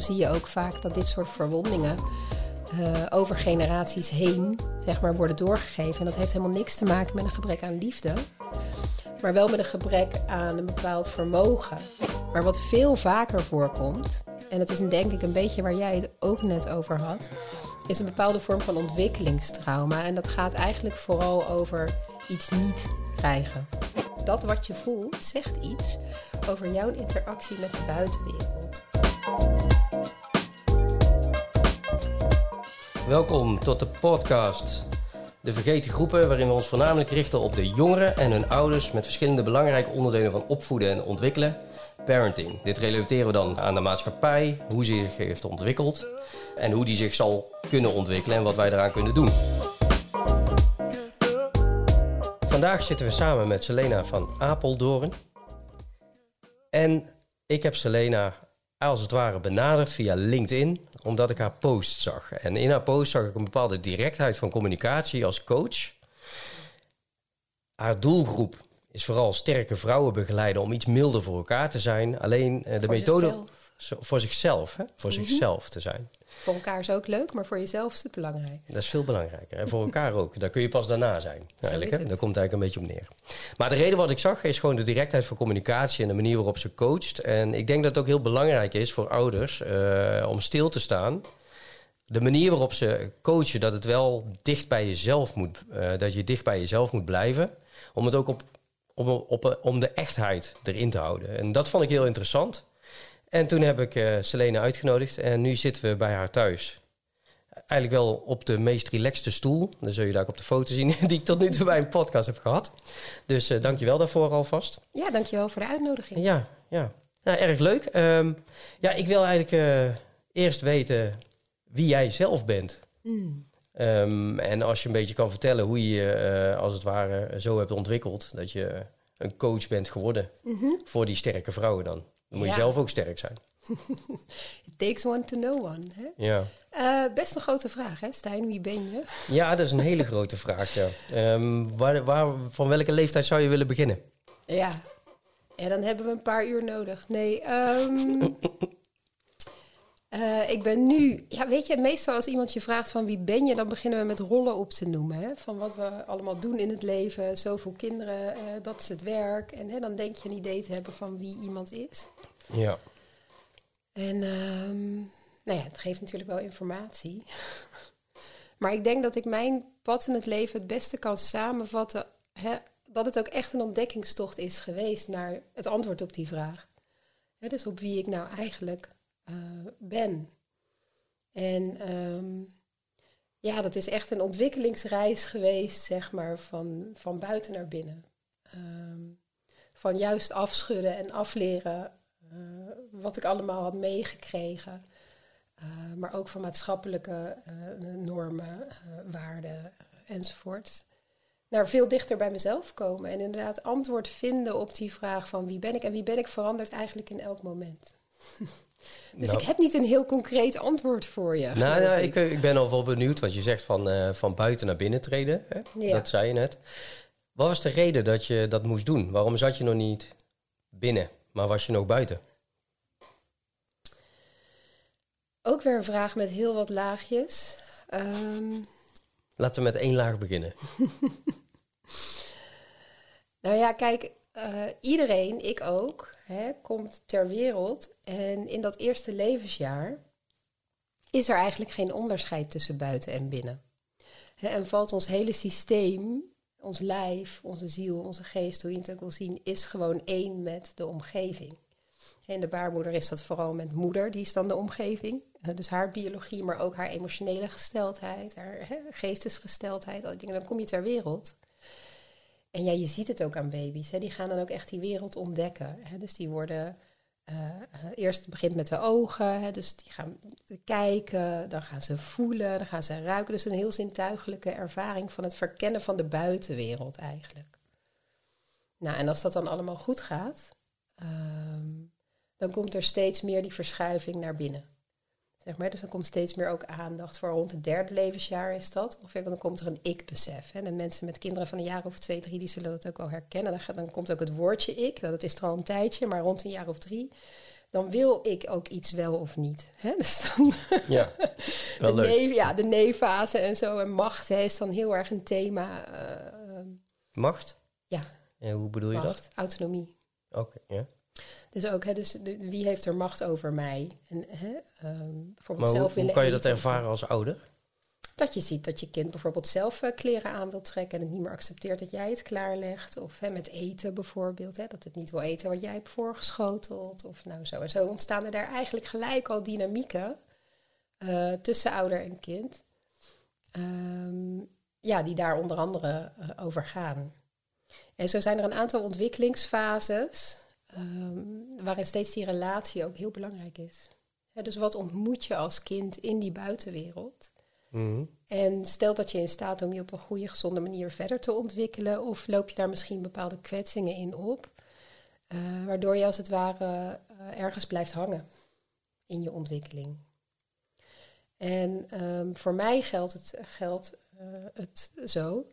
zie je ook vaak dat dit soort verwondingen uh, over generaties heen zeg maar, worden doorgegeven. En dat heeft helemaal niks te maken met een gebrek aan liefde, maar wel met een gebrek aan een bepaald vermogen. Maar wat veel vaker voorkomt, en dat is denk ik een beetje waar jij het ook net over had, is een bepaalde vorm van ontwikkelingstrauma. En dat gaat eigenlijk vooral over iets niet krijgen. Dat wat je voelt zegt iets over jouw interactie met de buitenwereld. Welkom tot de podcast De Vergeten Groepen, waarin we ons voornamelijk richten op de jongeren en hun ouders met verschillende belangrijke onderdelen van opvoeden en ontwikkelen. Parenting. Dit relateren we dan aan de maatschappij, hoe ze zich heeft ontwikkeld en hoe die zich zal kunnen ontwikkelen en wat wij eraan kunnen doen. Vandaag zitten we samen met Selena van Apeldoorn. En ik heb Selena als het ware benaderd via LinkedIn, omdat ik haar post zag. En in haar post zag ik een bepaalde directheid van communicatie als coach. Haar doelgroep is vooral sterke vrouwen begeleiden om iets milder voor elkaar te zijn. Alleen uh, de methode voor zichzelf, hè? voor mhm. zichzelf te zijn. Voor elkaar is ook leuk, maar voor jezelf is het belangrijk. Dat is veel belangrijker. En voor elkaar ook. Daar kun je pas daarna zijn. Eigenlijk, hè? Daar komt het eigenlijk een beetje op neer. Maar de reden wat ik zag is gewoon de directheid van communicatie en de manier waarop ze coacht. En ik denk dat het ook heel belangrijk is voor ouders uh, om stil te staan. De manier waarop ze coachen, dat het wel dicht bij jezelf moet, uh, dat je dicht bij jezelf moet blijven. Om het ook op, op, om de echtheid erin te houden. En dat vond ik heel interessant. En toen heb ik uh, Selene uitgenodigd en nu zitten we bij haar thuis. Eigenlijk wel op de meest relaxte stoel. Dan zul je daar op de foto zien die ik tot nu toe bij een podcast heb gehad. Dus uh, dank je wel daarvoor alvast. Ja, dank je wel voor de uitnodiging. Ja, ja. Nou, erg leuk. Um, ja, ik wil eigenlijk uh, eerst weten wie jij zelf bent. Mm. Um, en als je een beetje kan vertellen hoe je uh, als het ware zo hebt ontwikkeld... dat je een coach bent geworden mm -hmm. voor die sterke vrouwen dan. Dan moet je zelf ook sterk zijn. It takes one to know one. Hè? Ja. Uh, best een grote vraag, hè, Stijn? Wie ben je? Ja, dat is een hele grote vraag. Ja. Um, waar, waar, van welke leeftijd zou je willen beginnen? Ja, ja dan hebben we een paar uur nodig. Nee, um, uh, ik ben nu... Ja, weet je, meestal als iemand je vraagt van wie ben je... dan beginnen we met rollen op te noemen. Hè? Van wat we allemaal doen in het leven. Zoveel kinderen, uh, dat is het werk. En hè, dan denk je een idee te hebben van wie iemand is. Ja. En um, nou ja, het geeft natuurlijk wel informatie. maar ik denk dat ik mijn pad in het leven het beste kan samenvatten. Hè, dat het ook echt een ontdekkingstocht is geweest naar het antwoord op die vraag. Dus op wie ik nou eigenlijk uh, ben. En um, ja, dat is echt een ontwikkelingsreis geweest, zeg maar, van, van buiten naar binnen. Um, van juist afschudden en afleren wat ik allemaal had meegekregen. Uh, maar ook van maatschappelijke uh, normen, waarden enzovoort. Naar veel dichter bij mezelf komen en inderdaad antwoord vinden op die vraag van wie ben ik en wie ben ik verandert eigenlijk in elk moment. dus nou, ik heb niet een heel concreet antwoord voor je. Nou, nou ik, ik, ben al wel benieuwd, wat je zegt van, van buiten naar binnen treden. Hè? Ja. Dat zei je net. Wat was de reden dat je dat moest doen? Waarom zat je nog niet binnen? Maar was je nog buiten? Ook weer een vraag met heel wat laagjes. Um... Laten we met één laag beginnen. nou ja, kijk, uh, iedereen, ik ook, hè, komt ter wereld. En in dat eerste levensjaar is er eigenlijk geen onderscheid tussen buiten en binnen. Hè, en valt ons hele systeem, ons lijf, onze ziel, onze geest, hoe je het ook wil zien, is gewoon één met de omgeving. In de baarmoeder is dat vooral met moeder, die is dan de omgeving. Dus haar biologie, maar ook haar emotionele gesteldheid, haar geestesgesteldheid, al die dingen. Dan kom je ter wereld. En ja, je ziet het ook aan baby's. Die gaan dan ook echt die wereld ontdekken. Dus die worden... Uh, eerst begint met de ogen, hè, dus die gaan kijken, dan gaan ze voelen, dan gaan ze ruiken. Dus een heel zintuigelijke ervaring van het verkennen van de buitenwereld eigenlijk. Nou, en als dat dan allemaal goed gaat, um, dan komt er steeds meer die verschuiving naar binnen. Zeg maar, dus dan komt steeds meer ook aandacht voor rond het derde levensjaar is dat. Ongeveer, dan komt er een ik-besef. En mensen met kinderen van een jaar of twee, drie, die zullen dat ook wel herkennen. Dan, gaat, dan komt ook het woordje ik, nou, dat is er al een tijdje, maar rond een jaar of drie, dan wil ik ook iets wel of niet. Hè? Dus dan ja, wel de leuk. nee, ja, de nee-fase en zo. En macht hè, is dan heel erg een thema. eh, Macht? ja, En hoe bedoel je macht, autonomie. dat? Oké, ja. Dus ook, hè, dus de- wie heeft er macht over mij? En, hè, ehm, bijvoorbeeld Maar hoe, zelf hoe willen kan je dat ervaren als ouder? Dat je ziet dat je kind bijvoorbeeld zelf eh, kleren aan wil trekken en het niet meer accepteert dat jij het klaarlegt. Of hè, met eten bijvoorbeeld, hè, dat het niet wil eten wat jij hebt voorgeschoteld. Of nou zo. En zo ontstaan er daar eigenlijk gelijk al dynamieken eh, tussen ouder en kind. Ehm, ja, die daar onder andere eh, over gaan. En zo zijn er een aantal ontwikkelingsfases ehm, waarin steeds die relatie ook heel belangrijk is. Ja, dus wat ontmoet je als kind in die buitenwereld? Mhm. En stel dat je in staat om je op een goede, gezonde manier verder te ontwikkelen, of loop je daar misschien bepaalde kwetsingen in op, eh, waardoor je als het ware eh, ergens blijft hangen in je ontwikkeling. En ehm, voor mij geldt het, geldt, eh, het zo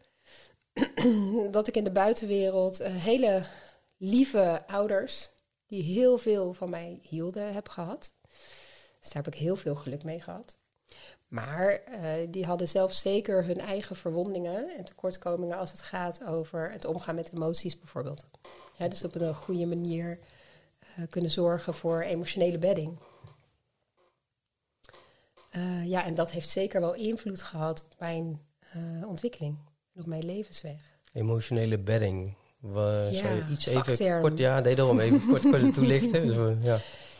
dat ik in de buitenwereld hele lieve ouders, die heel veel van mij hielden, heb gehad. Dus daar heb ik heel veel geluk mee gehad. Maar eh, die hadden zelf zeker hun eigen verwondingen en tekortkomingen als het gaat over het omgaan met emoties bijvoorbeeld. Dus op een goede manier eh, kunnen zorgen voor emotionele bedding. Eh, ja, en dat heeft zeker wel invloed gehad op mijn ontwikkeling op mijn levensweg. Emotionele bedding. Wa- Ja, zou je iets even kort, ja, nee, daarom even kort, kort toelichten. Dus, we- ja.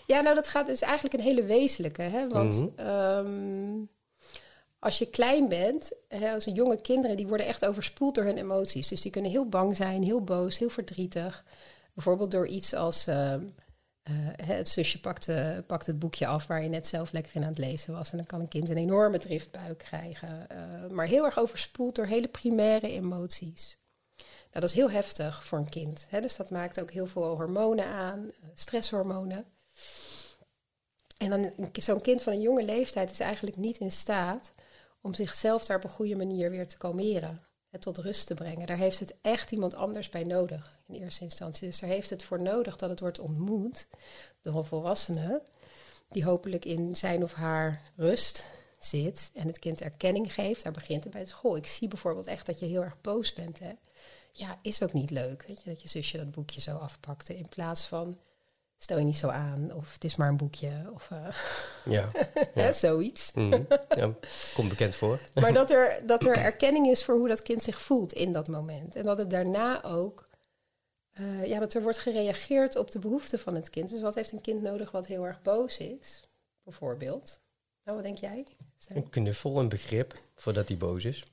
Ja, nou dat gaat is eigenlijk een hele wezenlijke. Hè? Want Mhm. ehm, als je klein bent, hè, als jonge kinderen, die worden echt overspoeld door hun emoties. Dus die kunnen heel bang zijn, heel boos, heel verdrietig. Bijvoorbeeld door iets als ehm, eh, het zusje pakt, eh, pakt het boekje af waar je net zelf lekker in aan het lezen was. En dan kan een kind een enorme driftbuik krijgen. eh, maar heel erg overspoeld door hele primaire emoties. Dat is heel heftig voor een kind. Hè? Dus dat maakt ook heel veel hormonen aan, eh, stresshormonen. En dan zo'n kind van een jonge leeftijd is eigenlijk niet in staat om zichzelf daar op een goede manier weer te kalmeren. En tot rust te brengen. Daar heeft het echt iemand anders bij nodig in eerste instantie. Dus daar heeft het voor nodig dat het wordt ontmoet door een volwassene. Die hopelijk in zijn of haar rust zit en het kind erkenning geeft. Daar begint het bij school. Ik zie bijvoorbeeld echt dat je heel erg boos bent. Hè? Ja, is ook niet leuk. Weet je, dat je zusje dat boekje zo afpakte. In plaats van stel je niet zo aan. Of het is maar een boekje. Of eh, Ja. hè, zoiets. Mhm. ja, komt bekend voor. Maar dat er, dat er erkenning is voor hoe dat kind zich voelt in dat moment. En dat het daarna ook, eh, ja, dat er wordt gereageerd op de behoeften van het kind. Dus wat heeft een kind nodig wat heel erg boos is, bijvoorbeeld? Nou, wat denk jij? Stijn? Een knuffel, een begrip, voordat hij boos is.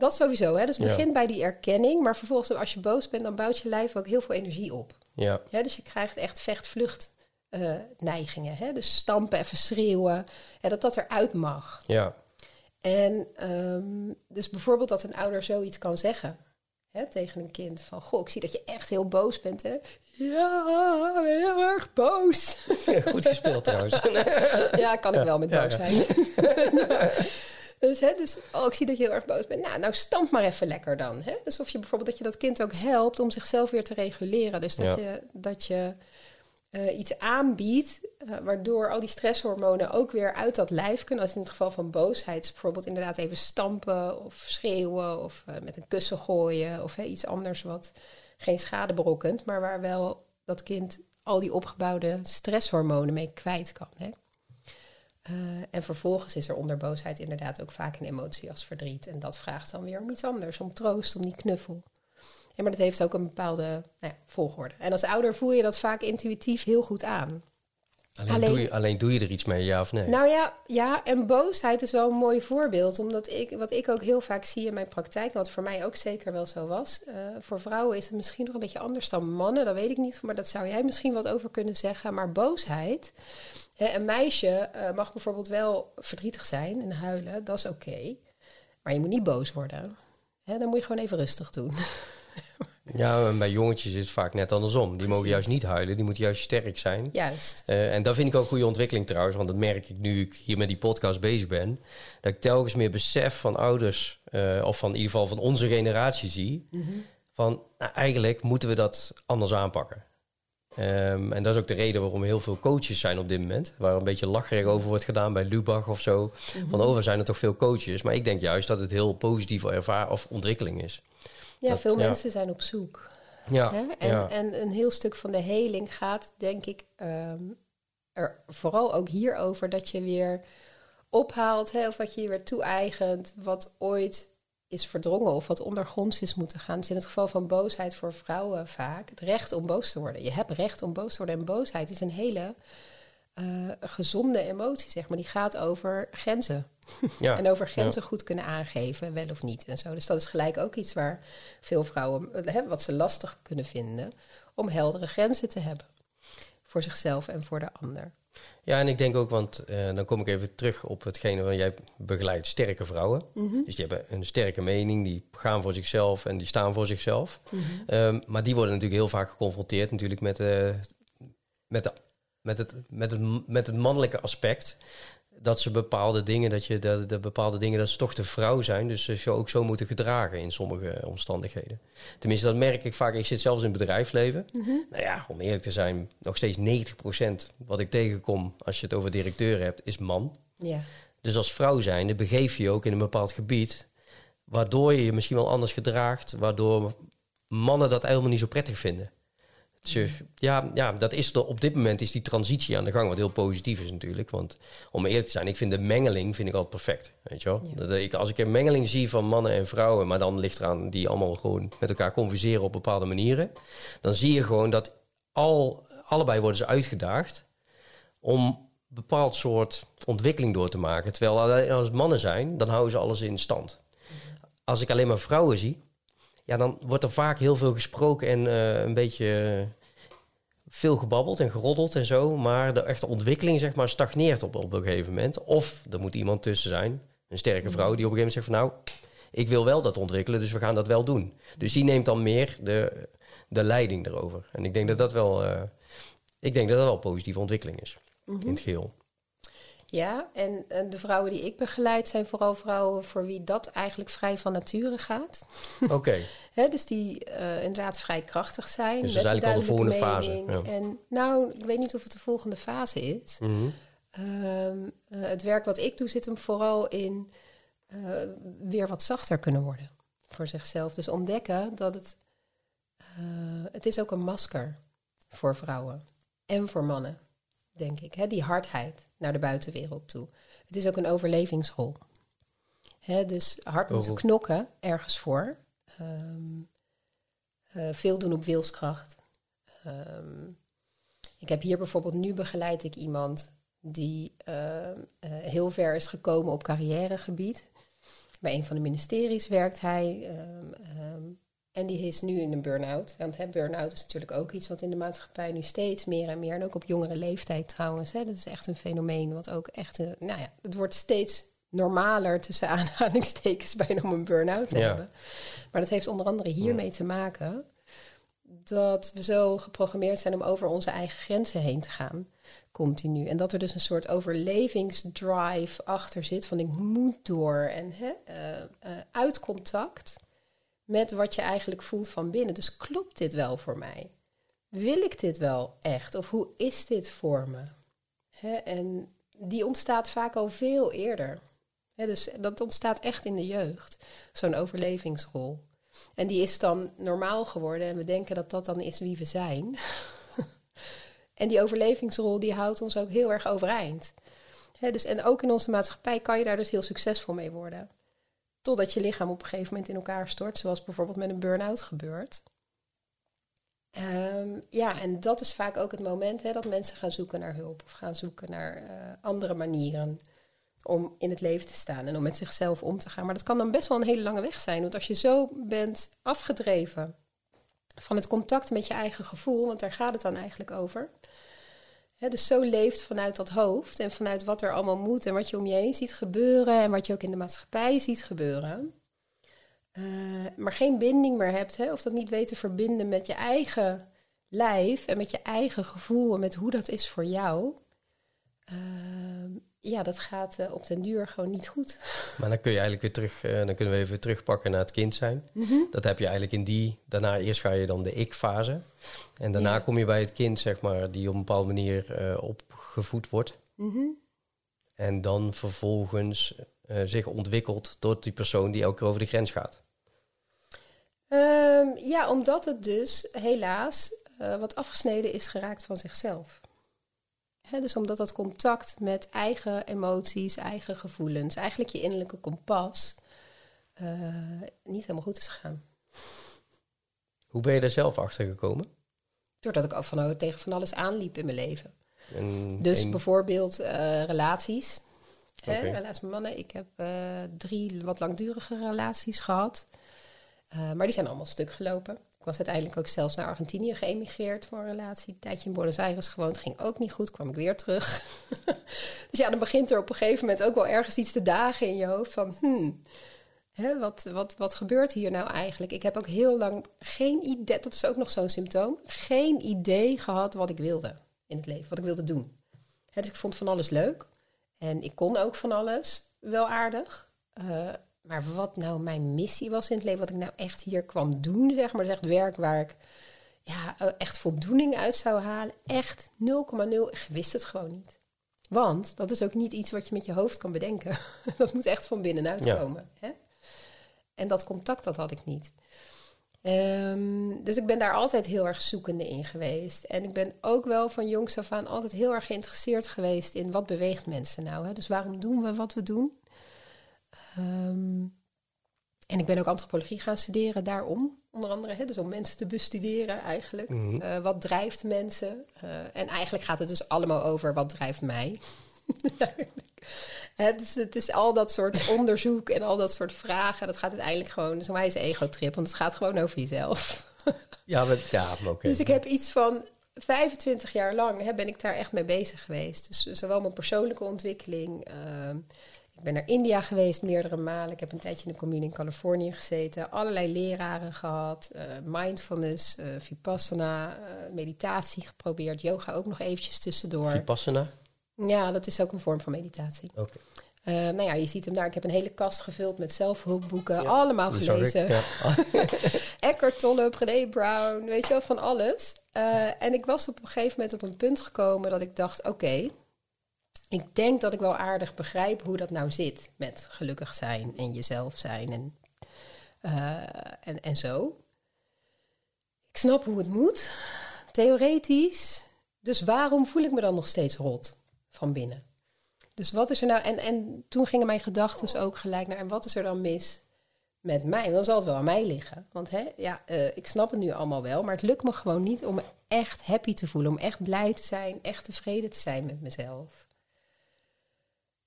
Dat sowieso, hè? Dus Ja. begint bij die erkenning. Maar vervolgens, als je boos bent, dan bouwt je lijf ook heel veel energie op. Ja, Ja, dus je krijgt echt vecht-vlucht eh, neigingen. Hè? Dus stampen, even schreeuwen. Ja, dat dat eruit mag. ja. En ehm, dus bijvoorbeeld dat een ouder zoiets kan zeggen hè, tegen een kind van... Goh, ik zie dat je echt heel boos bent, hè? Ja, heel erg boos. Goed gespeeld trouwens. ja, kan ik wel met boos zijn. dus, hè, dus oh, ik zie dat je heel erg boos bent. Nou, nou stamp maar even lekker dan. Hè? Dus of je bijvoorbeeld dat je dat kind ook helpt om zichzelf weer te reguleren. Dus dat Ja. je, dat je eh, iets aanbiedt, eh, waardoor al die stresshormonen ook weer uit dat lijf kunnen. Als in het geval van boosheid, is bijvoorbeeld inderdaad even stampen of schreeuwen of eh, met een kussen gooien of hè, iets anders wat geen schade berokkent, maar waar wel dat kind al die opgebouwde stresshormonen mee kwijt kan. Hè? Eh, en vervolgens is er onder boosheid inderdaad ook vaak een emotie als verdriet. En dat vraagt dan weer om iets anders, om troost, om die knuffel. Ja, maar dat heeft ook een bepaalde nou ja, volgorde. En als ouder voel je dat vaak intuïtief heel goed aan. Alleen, Alleen- Doe je, alleen doe je er iets mee, ja of nee? Nou ja, ja, en boosheid is wel een mooi voorbeeld. Omdat ik, wat ik ook heel vaak zie in mijn praktijk, wat voor mij ook zeker wel zo was. eh, voor vrouwen is het misschien nog een beetje anders dan mannen, dat weet ik niet. Maar dat zou jij misschien wat over kunnen zeggen. Maar boosheid. Hè, een meisje eh, mag bijvoorbeeld wel verdrietig zijn en huilen, dat is oké. Maar je moet niet boos worden. Hè, dan moet je gewoon even rustig doen. Ja, en bij jongetjes is het vaak net andersom. Die mogen juist niet huilen, die moeten juist sterk zijn. Juist. Eh, en dat vind ik ook goede ontwikkeling trouwens, want dat merk ik nu ik hier met die podcast bezig ben. Dat ik telkens meer besef van ouders, eh, of van in ieder geval van onze generatie zie, van nou, eigenlijk moeten we dat anders aanpakken. Ehm, en dat is ook de reden waarom heel veel coaches zijn op dit moment. Waar een beetje lacherig over wordt gedaan bij Lubach of zo. Van over zijn er toch veel coaches. Maar ik denk juist dat het heel positieve ervaring of ontwikkeling is. Ja, veel mensen zijn op zoek. Ja, hè? En, en een heel stuk van de heling gaat, denk ik, ehm, er vooral ook hierover dat je weer ophaalt, hè, of dat je je weer toe-eigent wat ooit is verdrongen of wat ondergronds is moeten gaan. Dus in het geval van boosheid voor vrouwen vaak het recht om boos te worden. Je hebt recht om boos te worden en boosheid is een hele uh, gezonde emotie, zeg maar. Die gaat over grenzen. Ja, en over grenzen goed kunnen aangeven, wel of niet en zo. Dus dat is gelijk ook iets waar veel vrouwen, hè, wat ze lastig kunnen vinden, om heldere grenzen te hebben. Voor zichzelf en voor de ander. Ja, en ik denk ook, want eh, dan kom ik even terug op hetgene waar jij begeleidt sterke vrouwen. Mhm. Dus die hebben een sterke mening, die gaan voor zichzelf en die staan voor zichzelf. Mhm. Ehm, maar die worden natuurlijk heel vaak geconfronteerd natuurlijk met, uh, met, de, met, het, met, het, met het mannelijke aspect dat ze bepaalde dingen, dat je de, de, bepaalde dingen, dat ze toch de vrouw zijn. Dus ze ook zo moeten gedragen in sommige omstandigheden. Tenminste, dat merk ik vaak. Ik zit zelfs in het bedrijfsleven. Mhm. Nou ja, om eerlijk te zijn, nog steeds 90% wat ik tegenkom als je het over directeur hebt, is man. Ja. Dus als vrouw zijnde begeef je je ook in een bepaald gebied, waardoor je je misschien wel anders gedraagt, waardoor mannen dat helemaal niet zo prettig vinden ja, ja, dat is er, op dit moment is die transitie aan de gang, wat heel positief is natuurlijk. Want om eerlijk te zijn, ik vind de mengeling vind ik al perfect. Weet je wel? Dat ik, als ik een mengeling zie van mannen en vrouwen, maar dan ligt eraan die allemaal gewoon met elkaar converseren op bepaalde manieren, dan zie je gewoon dat al, allebei worden ze uitgedaagd om een bepaald soort ontwikkeling door te maken. Terwijl als mannen zijn, dan houden ze alles in stand. Als ik alleen maar vrouwen zie, ja, dan wordt er vaak heel veel gesproken en uh, een beetje veel gebabbeld en geroddeld en zo. Maar de echte ontwikkeling, zeg maar, stagneert op, op een gegeven moment. Of er moet iemand tussen zijn, een sterke vrouw, die op een gegeven moment zegt van nou, ik wil wel dat ontwikkelen, dus we gaan dat wel doen. Dus die neemt dan meer de, de leiding erover. En ik denk dat dat wel, uh, ik denk dat dat wel een positieve ontwikkeling is in het mhm. geheel. Ja, en, de vrouwen die ik begeleid zijn vooral vrouwen voor wie dat eigenlijk vrij van nature gaat. Oké. dus die uh, inderdaad vrij krachtig zijn. Dus dat is eigenlijk al de volgende fase. Ja. En nou, ik weet niet of het de volgende fase is. Mhm. Ehm, eh, het werk wat ik doe zit hem vooral in uh, weer wat zachter kunnen worden voor zichzelf. Dus ontdekken dat het, het is ook een masker voor vrouwen en voor mannen denk ik. Hè? Die hardheid naar de buitenwereld toe. Het is ook een overlevingsrol. Hè? Dus hard moeten knokken ergens voor. Ehm, eh, veel doen op wilskracht. Ehm, ik heb hier bijvoorbeeld nu begeleid ik iemand die ehm, eh, heel ver is gekomen op carrièregebied. Bij een van de ministeries werkt hij. En die is nu in een burn-out. Want burn-out is natuurlijk ook iets wat in de maatschappij nu steeds meer en meer. En ook op jongere leeftijd trouwens. Hè, dat is echt een fenomeen wat ook echt... Een, nou ja, het wordt steeds normaler tussen aanhalingstekens bijna om een burn-out te hebben. Maar dat heeft onder andere hiermee te maken dat we zo geprogrammeerd zijn om over onze eigen grenzen heen te gaan. Continu. En dat er dus een soort overlevingsdrive achter zit van ik moet door. En hè, uh, uh, uit contact met wat je eigenlijk voelt van binnen. Dus klopt dit wel voor mij? Wil ik dit wel echt? Of hoe is dit voor me? en die ontstaat vaak al veel eerder. Dus dat ontstaat echt in de jeugd, zo'n overlevingsrol. En die is dan normaal geworden en we denken dat dat dan is wie we zijn. en die overlevingsrol die houdt ons ook heel erg overeind. dus, en ook in onze maatschappij kan je daar dus heel succesvol mee worden. Totdat je lichaam op een gegeven moment in elkaar stort, zoals bijvoorbeeld met een burn-out gebeurt. Um, ja, en dat is vaak ook het moment dat mensen gaan zoeken naar hulp of gaan zoeken naar uh, andere manieren om in het leven te staan en om met zichzelf om te gaan. Maar dat kan dan best wel een hele lange weg zijn, want als je zo bent afgedreven van het contact met je eigen gevoel, want daar gaat het dan eigenlijk over, dus zo leeft vanuit dat hoofd en vanuit wat er allemaal moet en wat je om je heen ziet gebeuren en wat je ook in de maatschappij ziet gebeuren. Uh, maar geen binding meer hebt, hè, of dat niet weet te verbinden met je eigen lijf en met je eigen gevoel en met hoe dat is voor jou. Uh, ja, dat gaat eh, op den duur gewoon niet goed. Maar dan kun je eigenlijk weer terug, uh, dan kunnen we even terugpakken naar het kind zijn. Mhm. Dat heb je eigenlijk in die, daarna eerst ga je dan de ik-fase. En daarna kom je bij het kind, zeg maar, die op een bepaalde manier uh, opgevoed wordt. Mhm. En dan vervolgens zich ontwikkelt tot die persoon die elke keer over de grens gaat. Um, ja, omdat het dus helaas wat afgesneden is geraakt van zichzelf dus omdat dat contact met eigen emoties, eigen gevoelens, eigenlijk je innerlijke kompas, uh, niet helemaal goed is gegaan. Hoe ben je daar zelf achter gekomen? Doordat ik van, tegen van alles aanliep in mijn leven. En dus bijvoorbeeld uh, relaties. Okay. Hè, relaties met mannen. Ik heb uh, drie wat langdurige relaties gehad. maar die zijn allemaal stuk gelopen. Ik was uiteindelijk ook zelfs naar Argentinië geëmigreerd voor een relatie. Een tijdje in Buenos Aires gewoond, ging ook niet goed, kwam ik weer terug. dus ja, dan begint er op een gegeven moment ook wel ergens iets te dagen in je hoofd van... Hmm, hè, wat, wat, wat gebeurt hier nou eigenlijk? Ik heb ook heel lang geen idee, dat is ook nog zo'n symptoom, geen idee gehad wat ik wilde in het leven, wat ik wilde doen. Dus ik vond van alles leuk en ik kon ook van alles wel aardig. Uh, maar wat nou mijn missie was in het leven, wat ik nou echt hier kwam doen, zeg maar, echt werk waar ik ja, echt voldoening uit zou halen, echt 0,0. Ik wist het gewoon niet. Want dat is ook niet iets wat je met je hoofd kan bedenken. dat moet echt van binnenuit Ja. komen. Hè? En dat contact, dat had ik niet. Ehm, dus ik ben daar altijd heel erg zoekende in geweest. En ik ben ook wel van jongs af aan altijd heel erg geïnteresseerd geweest in wat beweegt mensen nou. Hè? Dus waarom doen we wat we doen? Ehm, en ik ben ook antropologie gaan studeren daarom, onder andere. Hè, dus om mensen te bestuderen eigenlijk. Mhm. Eh, wat drijft mensen? Eh, en eigenlijk gaat het dus allemaal over wat drijft mij. Hè, dus het is al dat soort onderzoek en al dat soort vragen. Dat gaat uiteindelijk gewoon, zo'n wijze ego-trip, want het gaat gewoon over jezelf. Ja, maar, ja, oké. Dus ik heb iets van 25 jaar lang hè, ben ik daar echt mee bezig geweest. Dus zowel mijn persoonlijke ontwikkeling. ehm, ik ben naar India geweest meerdere malen. Ik heb een tijdje in een commune in Californië gezeten. Allerlei leraren gehad. eh, mindfulness, eh, vipassana, eh, meditatie geprobeerd. Yoga ook nog eventjes tussendoor. Vipassana? Ja, dat is ook een vorm van meditatie. Oké. Nou ja, je ziet hem daar. Ik heb een hele kast gevuld met zelfhulpboeken. Allemaal ik, gelezen. ja. Eckhart Tolle, Brené Brown, weet je wel, van alles. En ik was op een gegeven moment op een punt gekomen dat ik dacht, oké, ik denk dat ik wel aardig begrijp hoe dat nou zit met gelukkig zijn en jezelf zijn en, eh, en, en zo. Ik snap hoe het moet, theoretisch. Dus waarom voel ik me dan nog steeds rot van binnen? Dus wat is er nou? En, en toen gingen mijn gedachten ook gelijk naar, en wat is er dan mis met mij? Dan zal het wel aan mij liggen. Want hè, ja, eh, ik snap het nu allemaal wel, maar het lukt me gewoon niet om echt happy te voelen, om echt blij te zijn, echt tevreden te zijn met mezelf.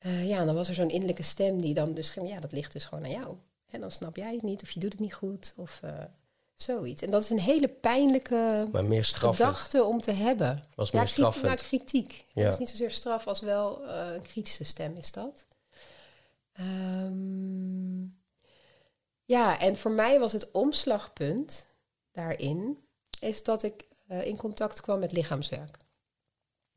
Eh, ja, en dan was er zo'n innerlijke stem die dan dus ging, ja, dat ligt dus gewoon aan jou. En dan snap jij het niet, of je doet het niet goed, of eh, zoiets. En dat is een hele pijnlijke Maar meer gedachte om te hebben. Was Ja, meer straffend. nou, kritiek. Ja. Dat is niet zozeer straf als wel eh, een kritische stem is dat. Ehm, ja, en voor mij was het omslagpunt daarin... is dat ik in contact kwam met lichaamswerk.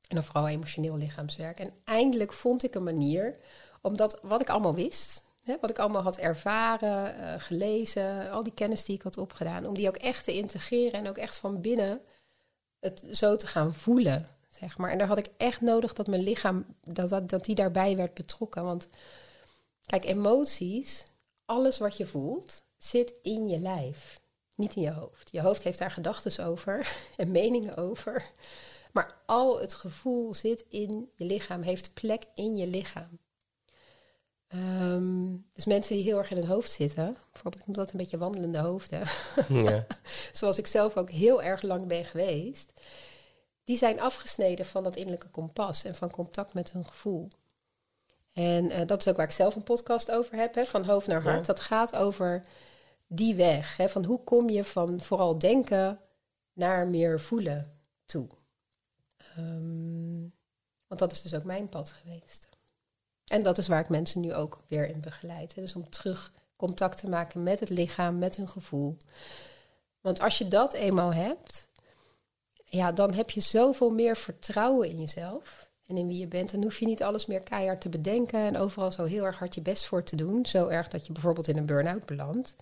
En dan vooral emotioneel lichaamswerk. En eindelijk vond ik een manier, omdat wat ik allemaal wist... Hè, wat ik allemaal had ervaren, eh, gelezen, al die kennis die ik had opgedaan... om die ook echt te integreren en ook echt van binnen het zo te gaan voelen, zeg maar. En daar had ik echt nodig dat mijn lichaam, dat, dat, dat die daarbij werd betrokken. Want kijk, emoties, alles wat je voelt, zit in je lijf, niet in je hoofd. Je hoofd heeft daar gedachten over en meningen over. Maar al het gevoel zit in je lichaam, heeft plek in je lichaam. Ehm, dus mensen die heel erg in hun hoofd zitten, bijvoorbeeld, ik noem dat een beetje wandelende hoofden Ja. zoals ik zelf ook heel erg lang ben geweest, die zijn afgesneden van dat innerlijke kompas en van contact met hun gevoel. En eh, dat is ook waar ik zelf een podcast over heb, hè, van hoofd naar hart. Ja. Dat gaat over die weg, hè, van hoe kom je van vooral denken naar meer voelen toe. Ehm, want dat is dus ook mijn pad geweest. En dat is waar ik mensen nu ook weer in begeleid. Dus om terug contact te maken met het lichaam, met hun gevoel. Want als je dat eenmaal hebt, ja, dan heb je zoveel meer vertrouwen in jezelf. en in wie je bent, dan hoef je niet alles meer keihard te bedenken en overal zo heel erg hard je best voor te doen. Zo erg dat je bijvoorbeeld in een burn-out belandt.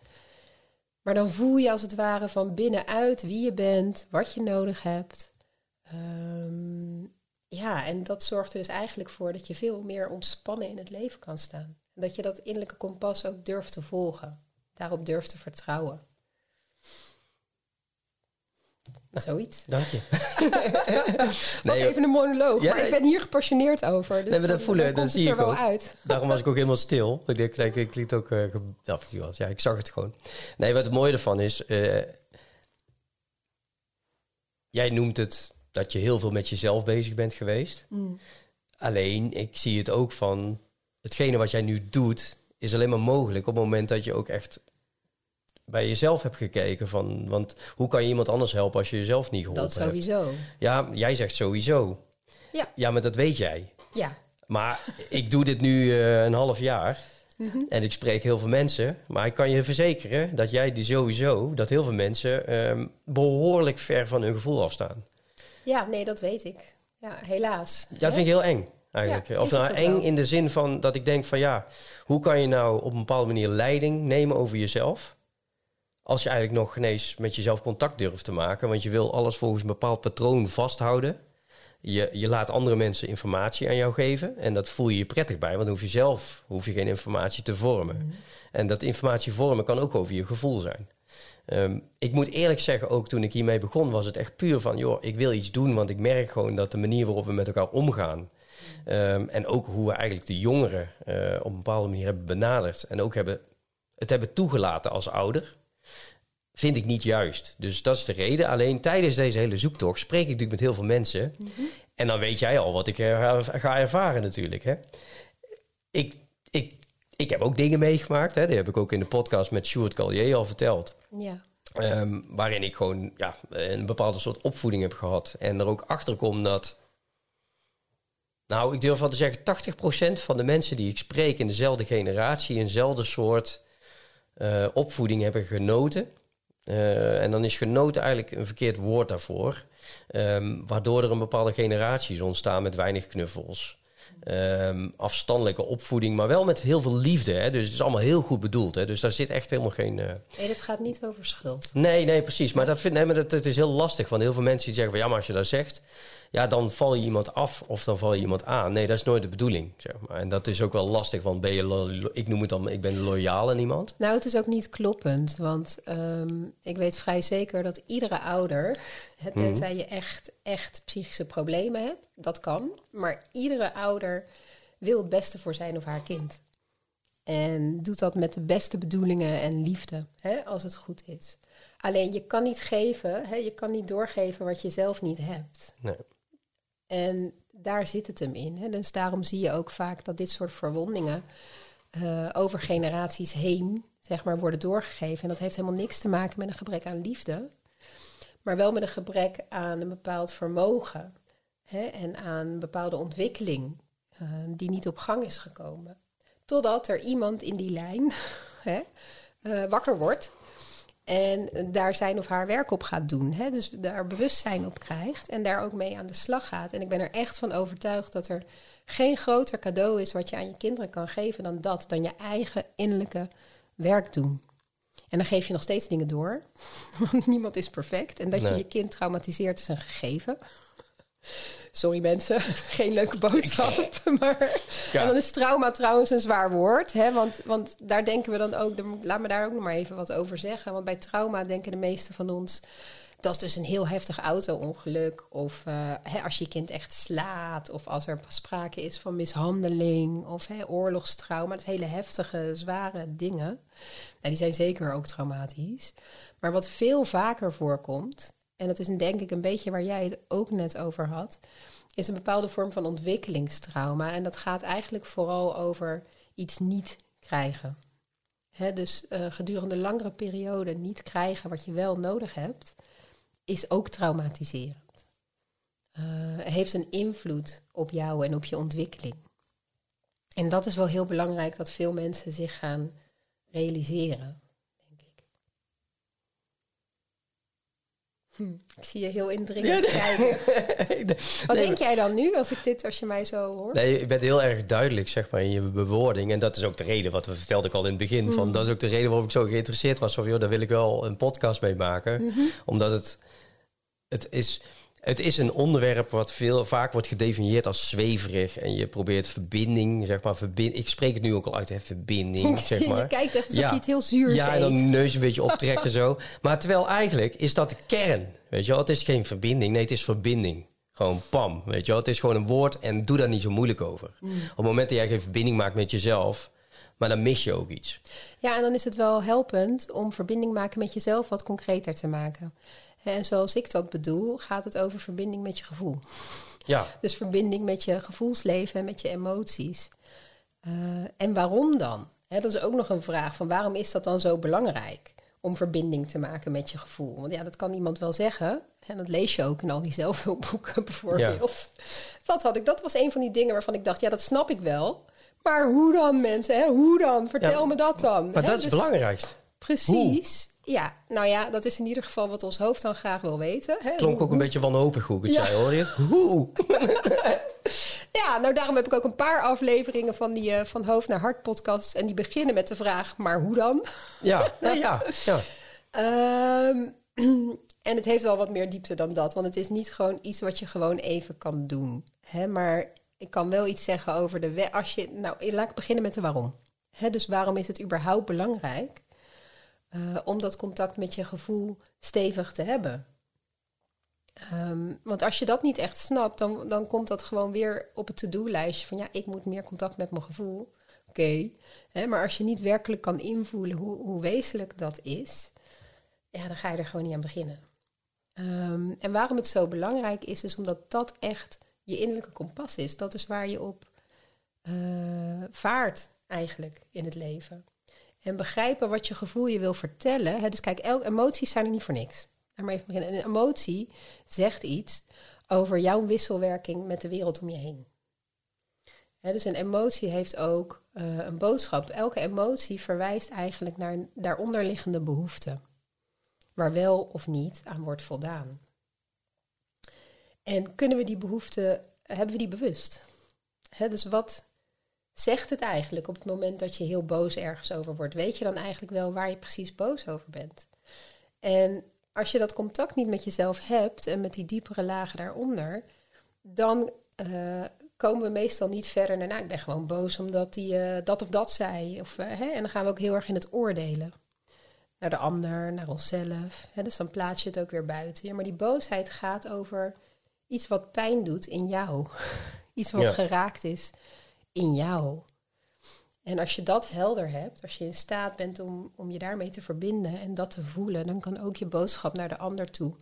Maar dan voel je als het ware van binnenuit wie je bent, wat je nodig hebt. Ehm, ja, en dat zorgt er dus eigenlijk voor dat je veel meer ontspannen in het leven kan staan. En dat je dat innerlijke kompas ook durft te volgen. Daarop durft te vertrouwen. Zoiets. Dank je. was even een monoloog, ja, maar ik ben hier gepassioneerd over. Dus nee, maar dat voelen, dat zie ik wel uit. Daarom was ik ook helemaal stil. Ik denk, ik, ik liet ook... Uh, ja, ik zag het gewoon. Nee, wat het mooie ervan is... Uh, jij noemt het dat je heel veel met jezelf bezig bent geweest. Mm. Alleen, ik zie het ook van... Hetgene wat jij nu doet, is alleen maar mogelijk op het moment dat je ook echt bij jezelf hebt gekeken. Van, want hoe kan je iemand anders helpen als je jezelf niet geholpen hebt? Dat sowieso. Ja, jij zegt sowieso. Ja. Ja, maar dat weet jij. Ja. Maar ik doe dit nu uh, een half jaar. Mhm. En ik spreek heel veel mensen. Maar ik kan je verzekeren dat jij die sowieso... dat heel veel mensen um, behoorlijk ver van hun gevoel afstaan. Ja, nee, dat weet ik. Ja, helaas. Ja, dat vind ik heel eng. Eigenlijk. Ja, of nou eng in de zin van dat ik denk van ja, hoe kan je nou op een bepaalde manier leiding nemen over jezelf? Als je eigenlijk nog ineens met jezelf contact durft te maken. Want je wil alles volgens een bepaald patroon vasthouden. Je, je laat andere mensen informatie aan jou geven. En dat voel je je prettig bij. Want dan hoef je zelf hoef je geen informatie te vormen. Mhm. En dat informatie vormen kan ook over je gevoel zijn. Ehm, ik moet eerlijk zeggen, ook toen ik hiermee begon, was het echt puur van, joh, ik wil iets doen, want ik merk gewoon dat de manier waarop we met elkaar omgaan, ehm, en ook hoe we eigenlijk de jongeren uh, op een bepaalde manier hebben benaderd en ook hebben, het hebben toegelaten als ouder, vind ik niet juist. Dus dat is de reden. Alleen tijdens deze hele zoektocht spreek ik natuurlijk met heel veel mensen. Mhm. En dan weet jij al wat ik ga ervaren natuurlijk. Hè? Ik, ik, ik heb ook dingen meegemaakt. Hè? Die heb ik ook in de podcast met Stuart Collier al verteld. Ja. Ehm, waarin ik gewoon ja, een bepaalde soort opvoeding heb gehad. En er ook achter kom dat... Nou, ik durf wel te zeggen, 80% van de mensen die ik spreek in dezelfde generatie... eenzelfde soort uh, opvoeding hebben genoten. Uh, en dan is genoten eigenlijk een verkeerd woord daarvoor. Um, waardoor er een bepaalde generatie is ontstaan met weinig knuffels. Um, afstandelijke opvoeding, maar wel met heel veel liefde. Hè? Dus het is allemaal heel goed bedoeld. Hè? Dus daar zit echt helemaal geen. Uh... Nee, dat gaat niet over schuld. Nee, nee, precies. Maar, dat, vind, nee, maar dat, het is heel lastig. Want heel veel mensen die zeggen van ja, maar als je dat zegt, ja, dan val je iemand af of dan val je iemand aan. Nee, dat is nooit de bedoeling. Zeg maar. En dat is ook wel lastig, want ben je, ik noem het dan, ik ben loyaal aan iemand. Nou, het is ook niet kloppend, want um, ik weet vrij zeker dat iedere ouder, mhm. tenzij je echt, echt psychische problemen hebt, dat kan, maar iedere ouder wil het beste voor zijn of haar kind. En doet dat met de beste bedoelingen en liefde, hè, als het goed is. Alleen je kan niet geven, hè, je kan niet doorgeven wat je zelf niet hebt. Nee. En daar zit het hem in. Hè. Dus daarom zie je ook vaak dat dit soort verwondingen uh, over generaties heen zeg maar, worden doorgegeven. En dat heeft helemaal niks te maken met een gebrek aan liefde, maar wel met een gebrek aan een bepaald vermogen hè, en aan een bepaalde ontwikkeling uh, die niet op gang is gekomen. Totdat er iemand in die lijn hè, uh, wakker wordt en daar zijn of haar werk op gaat doen. Hè? Dus daar bewustzijn op krijgt en daar ook mee aan de slag gaat. En ik ben er echt van overtuigd dat er geen groter cadeau is wat je aan je kinderen kan geven dan dat. Dan je eigen innerlijke werk doen. En dan geef je nog steeds dingen door. Want niemand is perfect. En dat je je kind traumatiseert is een gegeven. Sorry mensen, geen leuke boodschap. Maar, En dan is trauma trouwens een zwaar woord. Hè? Want, want daar denken we dan ook, laat me daar ook nog maar even wat over zeggen. Want bij trauma denken de meesten van ons, dat is dus een heel heftig auto-ongeluk. Of uh, hè, als je kind echt slaat. Of als er sprake is van mishandeling. Of hè, oorlogstrauma. Dat hele heftige, zware dingen. Nou, die zijn zeker ook traumatisch. Maar wat veel vaker voorkomt, en dat is denk ik een beetje waar jij het ook net over had, is een bepaalde vorm van ontwikkelingstrauma. En dat gaat eigenlijk vooral over iets niet krijgen. dus uh, gedurende langere perioden niet krijgen wat je wel nodig hebt, is ook traumatiserend. Uh, heeft een invloed op jou en op je ontwikkeling. En dat is wel heel belangrijk dat veel mensen zich gaan realiseren. Hm, ik zie je heel indringend kijken. Wat denk jij dan nu als ik dit, als je mij zo hoort? Nee, je bent heel erg duidelijk, zeg maar, in je bewoording. En dat is ook de reden, wat we vertelden ik al in het begin. Van, mhm. dat is ook de reden waarom ik zo geïnteresseerd was. Van, joh, daar wil ik wel een podcast mee maken. Mhm. Omdat het, het is het is een onderwerp wat veel vaak wordt gedefinieerd als zweverig. En je probeert verbinding, zeg maar. Verbind, ik spreek het nu ook al uit, hè, verbinding. zeg maar. Je kijkt echt alsof ja. je het heel zuur Ja, en dan neus een beetje optrekken zo. Maar terwijl eigenlijk is dat de kern. Weet je wel, het is geen verbinding. Nee, het is verbinding. Gewoon pam, weet je wel. Het is gewoon een woord en doe daar niet zo moeilijk over. Mm. Op het moment dat jij geen verbinding maakt met jezelf... Maar dan mis je ook iets. Ja, en dan is het wel helpend om verbinding maken met jezelf wat concreter te maken. En zoals ik dat bedoel, gaat het over verbinding met je gevoel. Ja. Dus verbinding met je gevoelsleven en met je emoties. Uh, en waarom dan? dat is ook nog een vraag van waarom is dat dan zo belangrijk om verbinding te maken met je gevoel? Want ja, dat kan iemand wel zeggen. En dat lees je ook in al die zelfhulpboeken bijvoorbeeld. Ja. Dat, had ik, dat was een van die dingen waarvan ik dacht, ja, dat snap ik wel. Maar hoe dan, mensen? Hè? Hoe dan? Vertel me dat dan. Maar dat is het dus belangrijkste. Precies. Ja, nou ja, dat is in ieder geval wat ons hoofd dan graag wil weten. Hè? Klonk ook een beetje wanhopig hoe ik het zei, hoor je Hoe? ja, nou daarom heb ik ook een paar afleveringen van die uh, van hoofd naar hart podcasts. En die beginnen met de vraag, maar hoe dan? Ja, ja, ja. Ehm, en het heeft wel wat meer diepte dan dat. Want het is niet gewoon iets wat je gewoon even kan doen. Hè? Maar ik kan wel iets zeggen over de... Als je, nou, laat ik beginnen met de waarom. Hè? Dus waarom is het überhaupt belangrijk uh, om dat contact met je gevoel stevig te hebben. Um, want als je dat niet echt snapt, dan, dan komt dat gewoon weer op het to-do-lijstje van ja, ik moet meer contact met mijn gevoel. Oké, maar als je niet werkelijk kan invoelen hoe, hoe wezenlijk dat is, ja, dan ga je er gewoon niet aan beginnen. Um, en waarom het zo belangrijk is, is omdat dat echt je innerlijke kompas is. Dat is waar je op uh, vaart eigenlijk in het leven. En begrijpen wat je gevoel je wil vertellen. Dus kijk, elke emoties zijn er niet voor niks. Beginnen. Een emotie zegt iets over jouw wisselwerking met de wereld om je heen. Dus een emotie heeft ook uh, een boodschap. Elke emotie verwijst eigenlijk naar daaronderliggende behoefte. Waar wel of niet aan wordt voldaan. En kunnen we die behoefte, hebben we die bewust? Dus wat zegt het eigenlijk op het moment dat je heel boos ergens over wordt? Weet je dan eigenlijk wel waar je precies boos over bent? En als je dat contact niet met jezelf hebt en met die diepere lagen daaronder, dan uh, komen we meestal niet verder naar, nou, ik ben gewoon boos omdat die uh, dat of dat zei. Of, uh, hè, en dan gaan we ook heel erg in het oordelen. Naar de ander, naar onszelf. Hè, dus dan plaats je het ook weer buiten. Ja, maar die boosheid gaat over iets wat pijn doet in jou. iets wat geraakt is in jou. En als je dat helder hebt, als je in staat bent om, om je daarmee te verbinden en dat te voelen, dan kan ook je boodschap naar de ander toe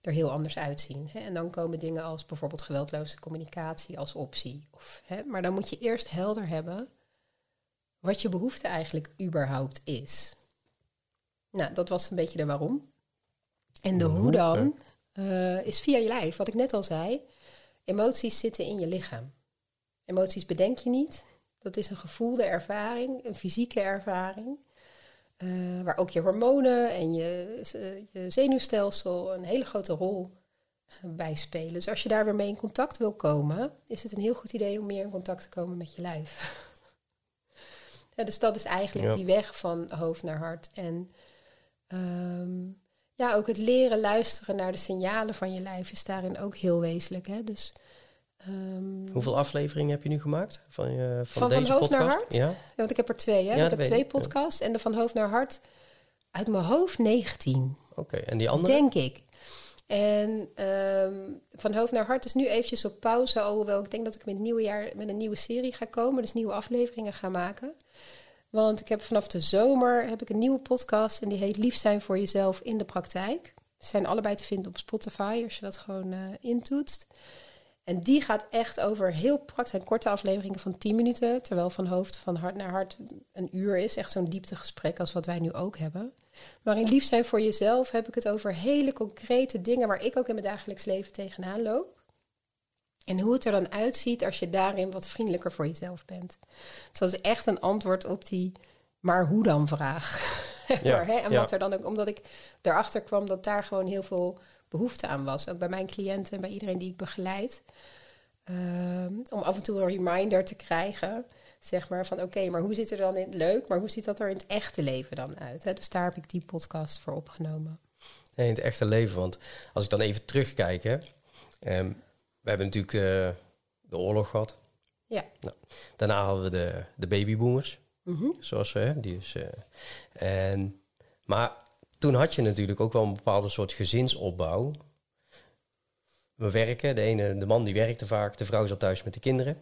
er heel anders uitzien. Hè? En dan komen dingen als bijvoorbeeld geweldloze communicatie als optie. Of, hè? Maar dan moet je eerst helder hebben wat je behoefte eigenlijk überhaupt is. Nou, dat was een beetje de waarom. En de hoe dan uh, is via je lijf, wat ik net al zei. Emoties zitten in je lichaam. Emoties bedenk je niet. Dat is een gevoelde ervaring, een fysieke ervaring. Uh, waar ook je hormonen en je, je, zenuwstelsel een hele grote rol bij spelen. Dus als je daar weer mee in contact wil komen, is het een heel goed idee om meer in contact te komen met je lijf. ja, dus dat is eigenlijk die weg van hoofd naar hart. En um, ja, ook het leren luisteren naar de signalen van je lijf is daarin ook heel wezenlijk. Hè? Dus Um, Hoeveel afleveringen heb je nu gemaakt van, je, van, van deze van hoofd podcast? naar hart? Ja. want ik heb er twee. Hè? ik heb twee podcasts en de van hoofd naar hart uit mijn hoofd 19. Oké, en die andere? Denk ik. En um, van hoofd naar hart is nu eventjes op pauze, alhoewel ik denk dat ik met het nieuwe jaar met een nieuwe serie ga komen, dus nieuwe afleveringen ga maken. Want ik heb vanaf de zomer heb ik een nieuwe podcast en die heet Lief zijn voor jezelf in de praktijk. Ze zijn allebei te vinden op Spotify als je dat gewoon uh, intoetst. En die gaat echt over heel praktisch en korte afleveringen van 10 minuten. Terwijl van hoofd van hart naar hart een uur is. Echt zo'n dieptegesprek als wat wij nu ook hebben. Maar in lief zijn voor jezelf heb ik het over hele concrete dingen waar ik ook in mijn dagelijks leven tegenaan loop. En hoe het er dan uitziet als je daarin wat vriendelijker voor jezelf bent. Dus dat is echt een antwoord op die maar hoe dan vraag. Ja, hè? En wat er dan ook, omdat ik erachter kwam dat daar gewoon heel veel behoefte aan was. Ook bij mijn cliënten en bij iedereen die ik begeleid. Ehm, om af en toe een reminder te krijgen. Zeg maar van oké, maar hoe ziet er dan in leuk, maar hoe ziet dat er in het echte leven dan uit? Hè? Dus daar heb ik die podcast voor opgenomen. In het echte leven. Want als ik dan even terugkijk, hè, ehm, we hebben natuurlijk uh, de oorlog gehad. Ja. Nou, daarna hadden we de, de babyboomers. Mhm. Zoals we, hè, die is. Uh, en, maar toen had je natuurlijk ook wel een bepaalde soort gezinsopbouw. We werken, de ene, de man die werkte vaak, de vrouw zat thuis met de kinderen.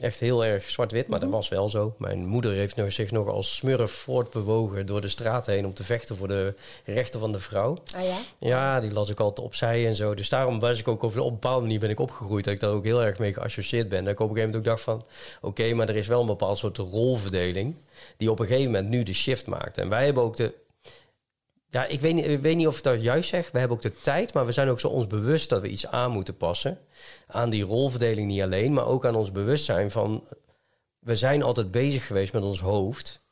Echt heel erg zwart-wit, maar dat mhm. was wel zo. Mijn moeder heeft nog, zich nog als smurf voortbewogen door de straat heen om te vechten voor de rechten van de vrouw. Ah ja? Ja, die las ik altijd opzij en zo. Dus daarom was ik ook op, op een bepaalde manier ben ik opgegroeid. Dat ik daar ook heel erg mee geassocieerd ben. Dat ik op een gegeven moment ook dacht van... Oké, maar er is wel een bepaald soort rolverdeling... die op een gegeven moment nu de shift maakt. En wij hebben ook de ja, ik weet, niet, ik weet niet of ik dat juist zeg. We hebben ook de tijd, maar we zijn ook zo ons bewust dat we iets aan moeten passen. Aan die rolverdeling niet alleen, maar ook aan ons bewustzijn van... We zijn altijd bezig geweest met ons hoofd.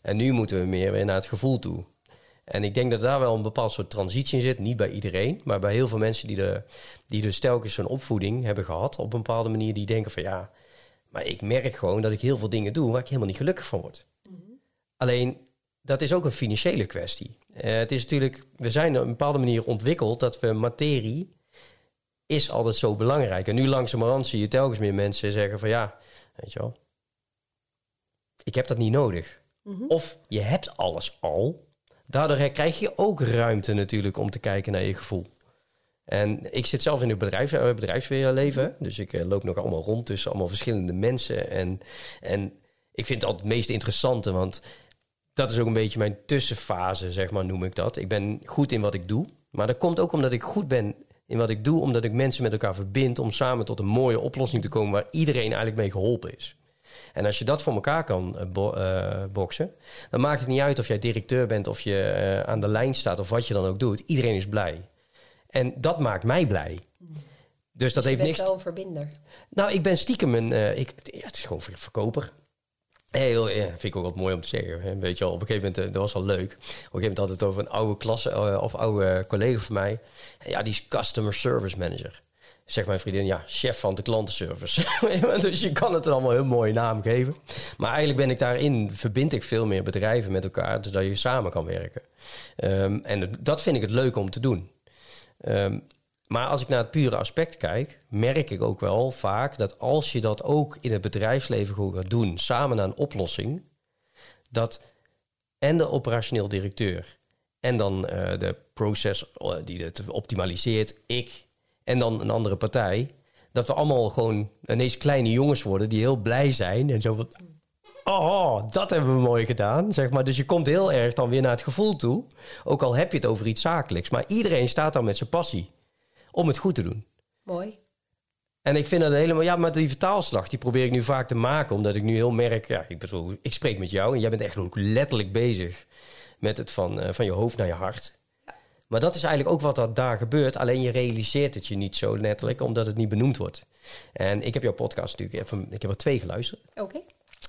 En nu moeten we meer weer naar het gevoel toe. En ik denk dat daar wel een bepaald soort transitie in zit. Niet bij iedereen, maar bij heel veel mensen die, de, die dus telkens een opvoeding hebben gehad op een bepaalde manier. Die denken van ja, maar ik merk gewoon dat ik heel veel dingen doe waar ik helemaal niet gelukkig van word. Mhm. Alleen dat is ook een financiële kwestie. Uh, het is natuurlijk, we zijn op een bepaalde manier ontwikkeld dat we materie is altijd zo belangrijk. En nu langzamerhand zie je telkens meer mensen zeggen van ja, weet je wel, ik heb dat niet nodig. Mhm. Of je hebt alles al. Daardoor krijg je ook ruimte natuurlijk om te kijken naar je gevoel. En ik zit zelf in het bedrijf, uh, bedrijfsleven. Dus ik uh, loop nog allemaal rond tussen allemaal verschillende mensen. En, en ik vind het altijd het meest interessante, want dat is ook een beetje mijn tussenfase, zeg maar, noem ik dat. Ik ben goed in wat ik doe. Maar dat komt ook omdat ik goed ben in wat ik doe, omdat ik mensen met elkaar verbind om samen tot een mooie oplossing te komen waar iedereen eigenlijk mee geholpen is. En als je dat voor elkaar kan uh, boksen, dan maakt het niet uit of jij directeur bent of je uh, aan de lijn staat of wat je dan ook doet. Iedereen is blij. En dat maakt mij blij. Dus dat dus heeft niks. wel een verbinder. Nou, ik ben stiekem een. ik, ja, het is gewoon verkoper. Heel, ja, vind ik ook wat mooi om te zeggen. Weet je wel, op een gegeven moment, dat was al leuk. Op een gegeven moment had het over een oude klasse of oude collega van mij. Ja, die is customer service manager. Zeg mijn vriendin, ja, chef van de klantenservice. dus je kan het allemaal een heel mooie naam geven. Maar eigenlijk ben ik daarin, verbind ik veel meer bedrijven met elkaar, zodat je samen kan werken. Um, en dat vind ik het leuk om te doen. Um, maar als ik naar het pure aspect kijk, merk ik ook wel vaak dat als je dat ook in het bedrijfsleven gaat doen, samen naar een oplossing, dat en de operationeel directeur en dan uh, de proces uh, die het optimaliseert, ik en dan een andere partij, dat we allemaal gewoon ineens kleine jongens worden die heel blij zijn en zo van, oh, dat hebben we mooi gedaan, zeg maar. Dus je komt heel erg dan weer naar het gevoel toe, ook al heb je het over iets zakelijks, maar iedereen staat dan met zijn passie om het goed te doen. Mooi. En ik vind dat helemaal, ja, maar die vertaalslag, die probeer ik nu vaak te maken, omdat ik nu heel merk, ja, ik bedoel, ik spreek met jou en jij bent echt ook letterlijk bezig met het van, uh, van je hoofd naar je hart. Ja. Maar dat is eigenlijk ook wat dat daar gebeurt, alleen je realiseert het je niet zo letterlijk, omdat het niet benoemd wordt. En ik heb jouw podcast natuurlijk even, ik heb er twee geluisterd. Oké.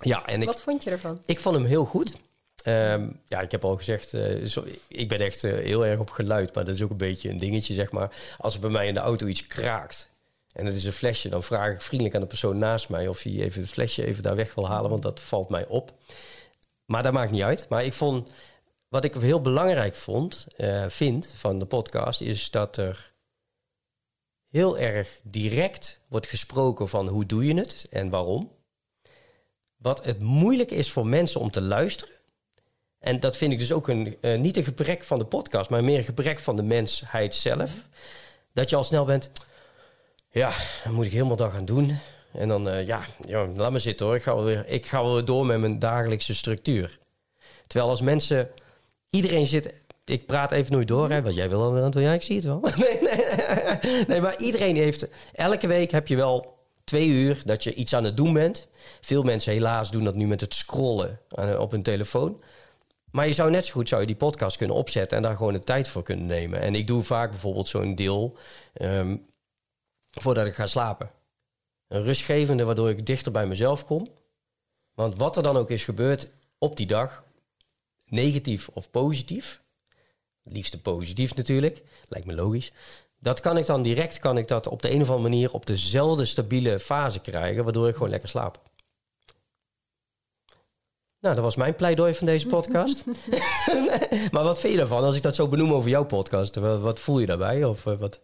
Ja, en wat vond je ervan? Ik vond hem heel goed. Um, ja, ik heb al gezegd, zo, ik ben echt uh, heel erg op geluid, maar dat is ook een beetje een dingetje, zeg maar. Als er bij mij in de auto iets kraakt en het is een flesje, dan vraag ik vriendelijk aan de persoon naast mij of hij even het flesje even daar weg wil halen, want dat valt mij op. Maar dat maakt niet uit. Maar ik vond, wat ik heel belangrijk vond, uh, vind van de podcast, is dat er heel erg direct wordt gesproken van hoe doe je het en waarom. Wat het moeilijk is voor mensen om te luisteren en dat vind ik dus ook een, uh, niet een gebrek van de podcast, maar meer een gebrek van de mensheid zelf. Dat je al snel bent, ja, dan moet ik helemaal dat gaan doen. En dan, uh, ja, ja, laat me zitten hoor. Ik ga, weer, ik ga weer door met mijn dagelijkse structuur. Terwijl als mensen, iedereen zit, ik praat even nooit door, hè, want jij wil dan, ja, ik zie het wel. nee, nee, nee, maar iedereen heeft, elke week heb je wel twee uur dat je iets aan het doen bent. Veel mensen helaas doen dat nu met het scrollen op hun telefoon. Maar je zou net zo goed zou je die podcast kunnen opzetten en daar gewoon de tijd voor kunnen nemen. En ik doe vaak bijvoorbeeld zo'n deel um, voordat ik ga slapen. Een rustgevende waardoor ik dichter bij mezelf kom. Want wat er dan ook is gebeurd op die dag, negatief of positief, liefste positief natuurlijk, lijkt me logisch. Dat kan ik dan direct, kan ik dat op de een of andere manier op dezelfde stabiele fase krijgen, waardoor ik gewoon lekker slaap. Nou, dat was mijn pleidooi van deze podcast. maar wat vind je daarvan als ik dat zo benoem over jouw podcast? Wat, voel je daarbij? Of uh, wat?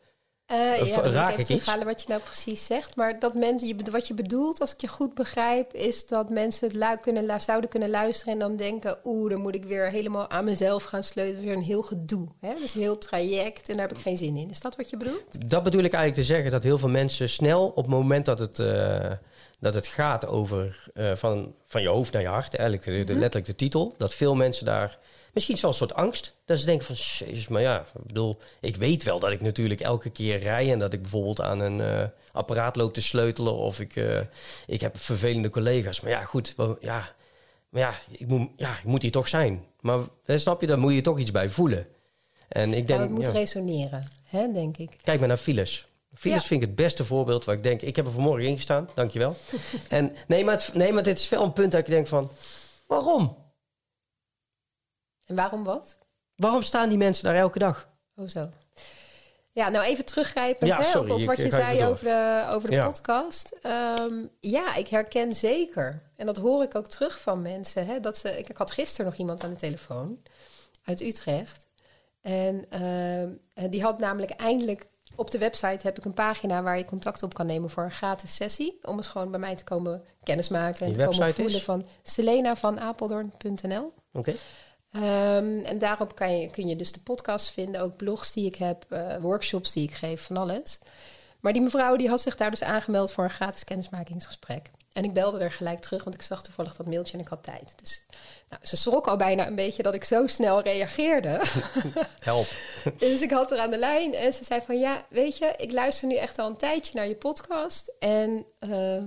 Uh, ja, raak ik even halen wat je nou precies zegt. Maar dat mensen, wat je bedoelt, als ik je goed begrijp, is dat mensen het kunnen, zouden kunnen luisteren en dan denken: oeh, dan moet ik weer helemaal aan mezelf gaan sleutelen. Weer een heel gedoe. Hè? Dus een heel traject en daar heb ik geen zin in. Is dat wat je bedoelt? Dat bedoel ik eigenlijk te zeggen: dat heel veel mensen snel op het moment dat het. Uh, dat het gaat over uh, van, van je hoofd naar je hart, eigenlijk de, mhm. letterlijk de titel, dat veel mensen daar misschien wel een soort angst. Dat ze denken van, jezus, maar ja, ik bedoel, ik weet wel dat ik natuurlijk elke keer rij en dat ik bijvoorbeeld aan een uh, apparaat loop te sleutelen of ik, uh, ik heb vervelende collega's. Maar ja, goed, ja, maar ja, ik moet, ja, ik moet hier toch zijn. Maar snap je, daar moet je toch iets bij voelen. En ik denk, het moet resoneren, hè, denk ik. Kijk maar naar files. Files vind ik het beste voorbeeld waar ik denk, ik heb er vanmorgen in gestaan, dankjewel. en nee maar, het, nee, maar dit is wel een punt dat ik denk van, waarom? En waarom wat? Waarom staan die mensen daar elke dag? Oh zo. Ja, nou even teruggrijpend ja, sorry, op, wat je zei over de, over de podcast. Ehm, ja, ik herken zeker. En dat hoor ik ook terug van mensen. Hè, dat ze, ik, ik had gisteren nog iemand aan de telefoon uit Utrecht. En uh, die had namelijk eindelijk op de website heb ik een pagina waar je contact op kan nemen voor een gratis sessie. Om eens gewoon bij mij te komen kennismaken en te komen voelen is? van Selena van Apeldoorn.nl. Oké. Ehm, en daarop kan je, kun je dus de podcast vinden, ook blogs die ik heb, uh, workshops die ik geef, van alles. Maar die mevrouw die had zich daar dus aangemeld voor een gratis kennismakingsgesprek. En ik belde er gelijk terug, want ik zag toevallig dat mailtje en ik had tijd. Dus nou, ze schrok al bijna een beetje dat ik zo snel reageerde. Help. dus ik had er aan de lijn en ze zei van... ja, weet je, ik luister nu echt al een tijdje naar je podcast. En uh,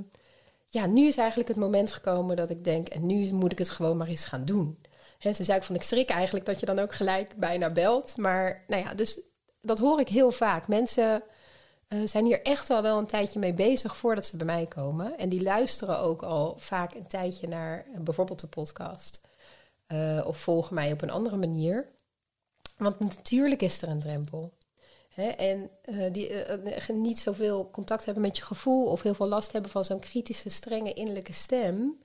ja, nu is eigenlijk het moment gekomen dat ik denk... en nu moet ik het gewoon maar eens gaan doen. He, ze zei ook van, ik schrik eigenlijk dat je dan ook gelijk bijna belt. Maar nou ja, dus dat hoor ik heel vaak. Mensen uh, zijn hier echt wel wel een tijdje mee bezig voordat ze bij mij komen. En die luisteren ook al vaak een tijdje naar uh, bijvoorbeeld de podcast. Uh, of volgen mij op een andere manier. Want natuurlijk is er een drempel. Hè? En die niet zoveel contact hebben met je gevoel of heel veel last hebben van zo'n kritische, strenge innerlijke stem.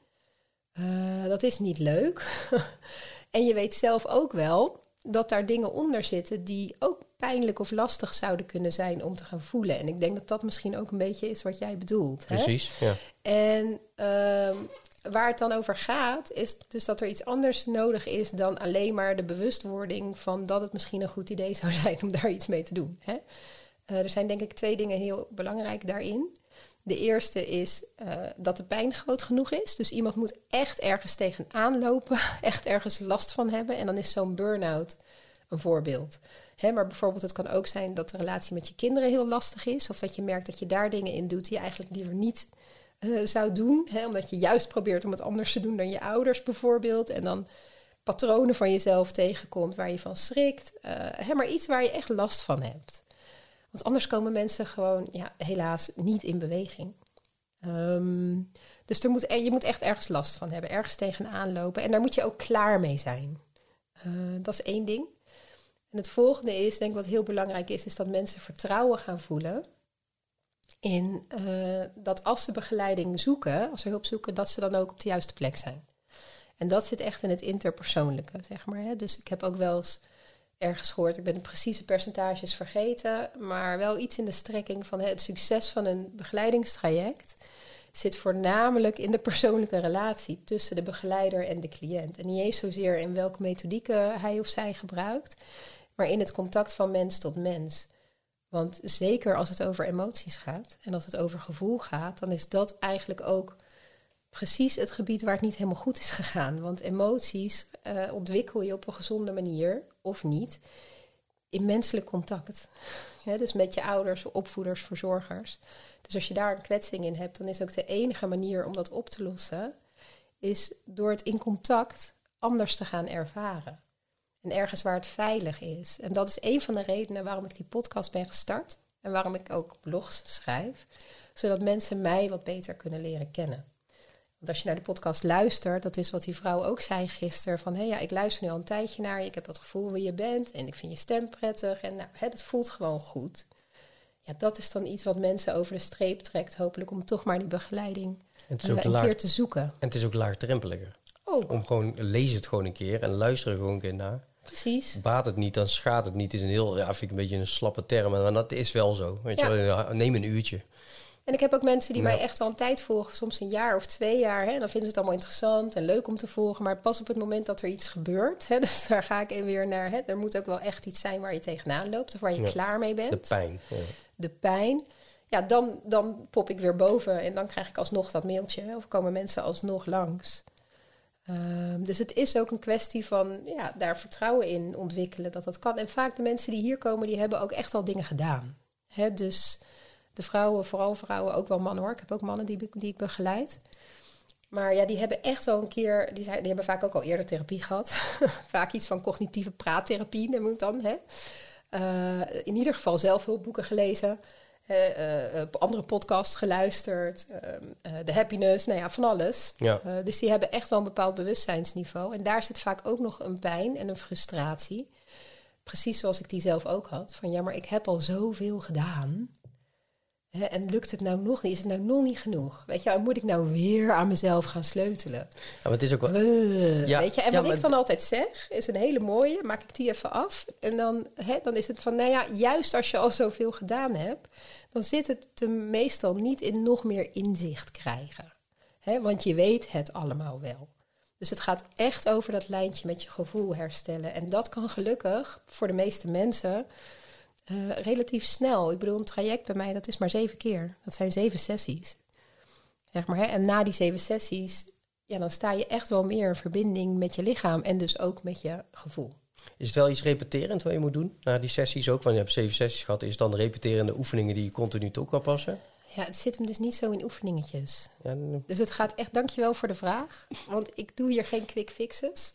dat is niet leuk. en je weet zelf ook wel dat daar dingen onder zitten die ook pijnlijk of lastig zouden kunnen zijn om te gaan voelen. En ik denk dat dat misschien ook een beetje is wat jij bedoelt. Precies, ja. En ehm, waar het dan over gaat, is dus dat er iets anders nodig is dan alleen maar de bewustwording van dat het misschien een goed idee zou zijn om daar iets mee te doen. Hè? Uh, er zijn denk ik twee dingen heel belangrijk daarin. De eerste is uh, dat de pijn groot genoeg is. Dus iemand moet echt ergens tegenaan lopen, echt ergens last van hebben. En dan is zo'n burn-out een voorbeeld. Maar bijvoorbeeld, het kan ook zijn dat de relatie met je kinderen heel lastig is. Of dat je merkt dat je daar dingen in doet die je eigenlijk liever niet uh, zou doen. Hè, omdat je juist probeert om het anders te doen dan je ouders bijvoorbeeld. En dan patronen van jezelf tegenkomt waar je van schrikt. Uh, hè, maar iets waar je echt last van hebt. Want anders komen mensen gewoon ja, helaas niet in beweging. Um, dus er moet, je moet echt ergens last van hebben, ergens tegenaan lopen. En daar moet je ook klaar mee zijn. Dat is één ding. En het volgende is, denk ik wat heel belangrijk is, is dat mensen vertrouwen gaan voelen in uh, dat als ze begeleiding zoeken, als ze hulp zoeken, dat ze dan ook op de juiste plek zijn. En dat zit echt in het interpersoonlijke, zeg maar. Hè? Dus ik heb ook wel eens ergens gehoord, ik ben de precieze percentages vergeten, maar wel iets in de strekking van het succes van een begeleidingstraject zit voornamelijk in de persoonlijke relatie tussen de begeleider en de cliënt. En niet eens zozeer in welke methodieke hij of zij gebruikt, maar in het contact van mens tot mens. Want zeker als het over emoties gaat en als het over gevoel gaat, dan is dat eigenlijk ook precies het gebied waar het niet helemaal goed is gegaan. Want emoties uh, ontwikkel je op een gezonde manier of niet in menselijk contact. dus met je ouders, opvoeders, verzorgers. Dus als je daar een kwetsing in hebt, dan is ook de enige manier om dat op te lossen, is door het in contact anders te gaan ervaren. En ergens waar het veilig is. En dat is een van de redenen waarom ik die podcast ben gestart. En waarom ik ook blogs schrijf. Zodat mensen mij wat beter kunnen leren kennen. Want als je naar de podcast luistert, dat is wat die vrouw ook zei gisteren. Van hé hey, ja, ik luister nu al een tijdje naar je. Ik heb het gevoel wie je bent. En ik vind je stem prettig. En nou, hè, dat voelt gewoon goed. Ja, dat is dan iets wat mensen over de streep trekt. Hopelijk om toch maar die begeleiding En het is ook een keer te zoeken. en het is ook laagdrempeliger. Ook, Om gewoon, lees het gewoon een keer en luister er gewoon een keer naar. precies. Baat het niet, dan schaadt het niet. is een heel, ja, vind ik een beetje een slappe term. Maar dat is wel zo. Weet Ja. je, neem een uurtje. En ik heb ook mensen die Ja. mij echt al een tijd volgen, soms een jaar of twee jaar. Hè, dan vinden ze het allemaal interessant en leuk om te volgen. Maar pas op het moment dat er iets gebeurt, hè, dus daar ga ik weer naar. Hè, er moet ook wel echt iets zijn waar je tegenaan loopt of waar je Ja. klaar mee bent. De pijn. Ja. de pijn. Ja, dan, dan pop ik weer boven en dan krijg ik alsnog dat mailtje. hè, Of komen mensen alsnog langs. Ehm, dus het is ook een kwestie van ja, daar vertrouwen in ontwikkelen dat dat kan. En vaak de mensen die hier komen, die hebben ook echt al dingen gedaan. Dus de vrouwen, vooral vrouwen, ook wel mannen hoor. Ik heb ook mannen die, die ik begeleid. Maar ja, die hebben echt al een keer, die, zijn, die hebben vaak ook al eerder therapie gehad. vaak iets van cognitieve praattherapie, noem ik dan. Eh, in ieder geval zelf hulpboeken gelezen. Op andere podcasts geluisterd. ehm, eh, de happiness, nou ja, van alles. Ja. Dus die hebben echt wel een bepaald bewustzijnsniveau. En daar zit vaak ook nog een pijn en een frustratie. Precies zoals ik die zelf ook had. Van ja, maar ik heb al zoveel gedaan. Hè, en lukt het nou nog niet? Is het nou nog niet genoeg? Weet je, moet ik nou weer aan mezelf gaan sleutelen? Ja, maar het is ook wel... Uh, Ja, weet je? En ja, wat ik dan altijd zeg, is een hele mooie. Maak ik die even af. En dan, hè, dan is het van, nou ja, juist als je al zoveel gedaan hebt... dan zit het er meestal niet in nog meer inzicht krijgen. Hè, want je weet het allemaal wel. Dus het gaat echt over dat lijntje met je gevoel herstellen. En dat kan gelukkig voor de meeste mensen eh, relatief snel. Ik bedoel, een traject bij mij, dat is maar zeven keer. Dat zijn zeven sessies. Zeg maar, hè? En na die zeven sessies, ja, dan sta je echt wel meer in verbinding met je lichaam en dus ook met je gevoel. Is het wel iets repeterend wat je moet doen na die sessies ook? Want je hebt zeven sessies gehad. Is het dan repeterende oefeningen die je continu toe kan passen? Ja, het zit hem dus niet zo in oefeningetjes. Ja, dan- Dus het gaat echt, dankjewel voor de vraag, want ik doe hier geen quick fixes.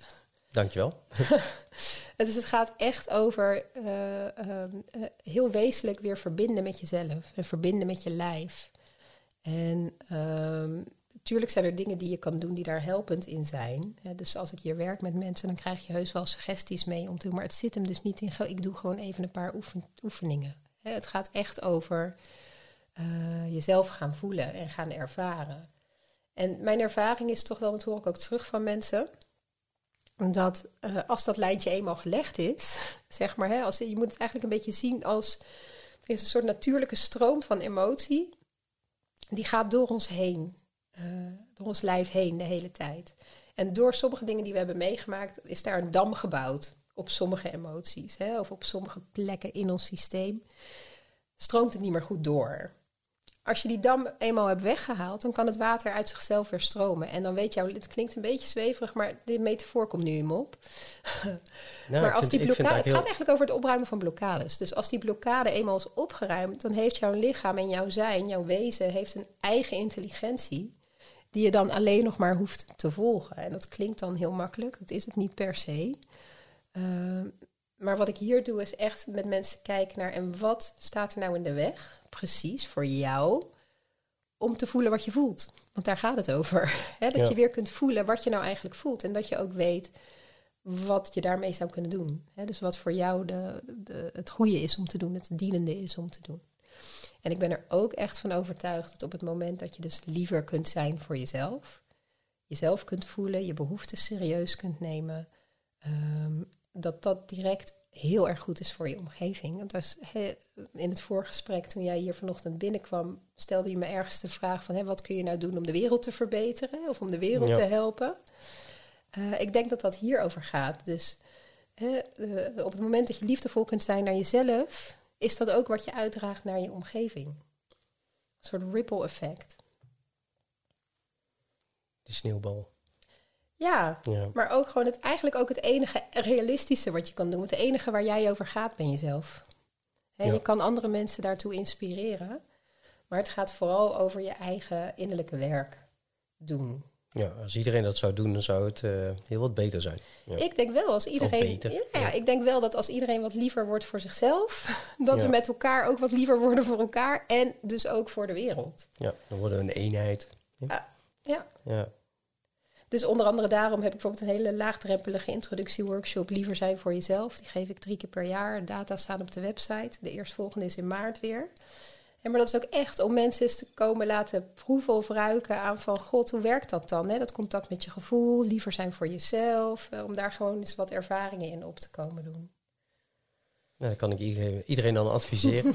Dankjewel. Dus het gaat echt over eh, ehm, eh, heel wezenlijk weer verbinden met jezelf en verbinden met je lijf. En natuurlijk zijn er dingen die je kan doen die daar helpend in zijn. Dus als ik hier werk met mensen, dan krijg je heus wel suggesties mee om te doen. Maar het zit hem dus niet in, ik doe gewoon even een paar oefen- oefeningen. Het gaat echt over eh, jezelf gaan voelen en gaan ervaren. En mijn ervaring is toch wel, dat hoor ik ook terug van mensen dat eh, als dat lijntje eenmaal gelegd is, zeg maar, hè, als, je moet het eigenlijk een beetje zien als is een soort natuurlijke stroom van emotie. Die gaat door ons heen, eh, door ons lijf heen de hele tijd. En door sommige dingen die we hebben meegemaakt, is daar een dam gebouwd op sommige emoties, hè, of op sommige plekken in ons systeem. Stroomt het niet meer goed door. Als je die dam eenmaal hebt weggehaald, dan kan het water uit zichzelf weer stromen. En dan weet jou, het klinkt een beetje zweverig, maar de metafoor komt nu in me op. Nou, maar als vind- die blokkade, het gaat eigenlijk over het opruimen van blokkades. Dus als die blokkade eenmaal is opgeruimd, dan heeft jouw lichaam en jouw zijn, jouw wezen, heeft een eigen intelligentie. Die je dan alleen nog maar hoeft te volgen. En dat klinkt dan heel makkelijk, dat is het niet per se. Ehm, maar wat ik hier doe is echt met mensen kijken naar en wat staat er nou in de weg, precies voor jou, om te voelen wat je voelt. Want daar gaat het over. Dat Ja. je weer kunt voelen wat je nou eigenlijk voelt. En dat je ook weet wat je daarmee zou kunnen doen. Dus wat voor jou de, de, het goede is om te doen, het dienende is om te doen. En ik ben er ook echt van overtuigd dat op het moment dat je dus liever kunt zijn voor jezelf, jezelf kunt voelen, je behoeftes serieus kunt nemen, ehm, dat dat direct heel erg goed is voor je omgeving. Want in het voorgesprek, toen jij hier vanochtend binnenkwam, stelde je me ergens de vraag van wat kun je nou doen om de wereld te verbeteren of om de wereld Ja. te helpen. Eh, ik denk dat dat hierover gaat. Dus eh, op het moment dat je liefdevol kunt zijn naar jezelf, is dat ook wat je uitdraagt naar je omgeving. Een soort ripple effect. Die sneeuwbal. Ja, Ja. maar ook gewoon het, eigenlijk ook het enige realistische wat je kan doen. Het enige waar jij over gaat ben jezelf. En Ja. je kan andere mensen daartoe inspireren. Maar het gaat vooral over je eigen innerlijke werk doen. ja, als iedereen dat zou doen, dan zou het eh, heel wat beter zijn. Ja. Ik denk wel als iedereen. Ja, ja, ik denk wel dat als iedereen wat liever wordt voor zichzelf, dat we met elkaar ook wat liever worden voor elkaar en dus ook voor de wereld. Ja, dan worden we een eenheid. Ja. Ja. Dus onder andere daarom heb ik bijvoorbeeld een hele laagdrempelige introductieworkshop Liever zijn voor jezelf. Die geef ik drie keer per jaar. Data staan op de website. De eerstvolgende is in maart weer. En maar dat is ook echt om mensen eens te komen laten proeven of ruiken aan van God, hoe werkt dat dan? Dat contact met je gevoel, liever zijn voor jezelf. Eh, om daar gewoon eens wat ervaringen in op te komen doen. Nou, dat kan ik iedereen, iedereen dan adviseren.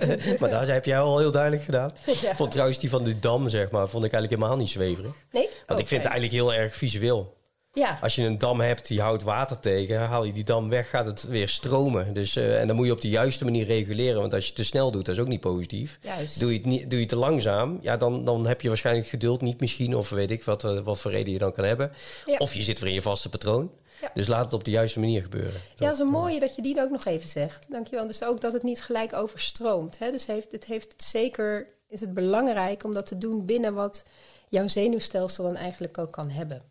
maar daar heb jij al heel duidelijk gedaan. Ja. vond trouwens die van de dam, zeg maar, vond ik eigenlijk helemaal niet zweverig. Nee? Want ik vind het eigenlijk heel erg visueel. Ja. Als je een dam hebt die houdt water tegen, haal je die dam weg, gaat het weer stromen. Dus, uh, en dan moet je op de juiste manier reguleren. Want als je het te snel doet, dat is ook niet positief. Juist. Doe je het, niet, doe je te langzaam, ja, dan, dan heb je waarschijnlijk geduld niet misschien. Of weet ik wat, eh, wat voor reden je dan kan hebben. Ja. Of je zit weer in je vaste patroon. Ja. Dus laat het op de juiste manier gebeuren. Ja, dat is een mooie dat je die ook nog even zegt. Dankjewel. Dus ook dat het niet gelijk overstroomt. Hè? Dus heeft, het heeft zeker, is het belangrijk om dat te doen binnen wat jouw zenuwstelsel dan eigenlijk ook kan hebben.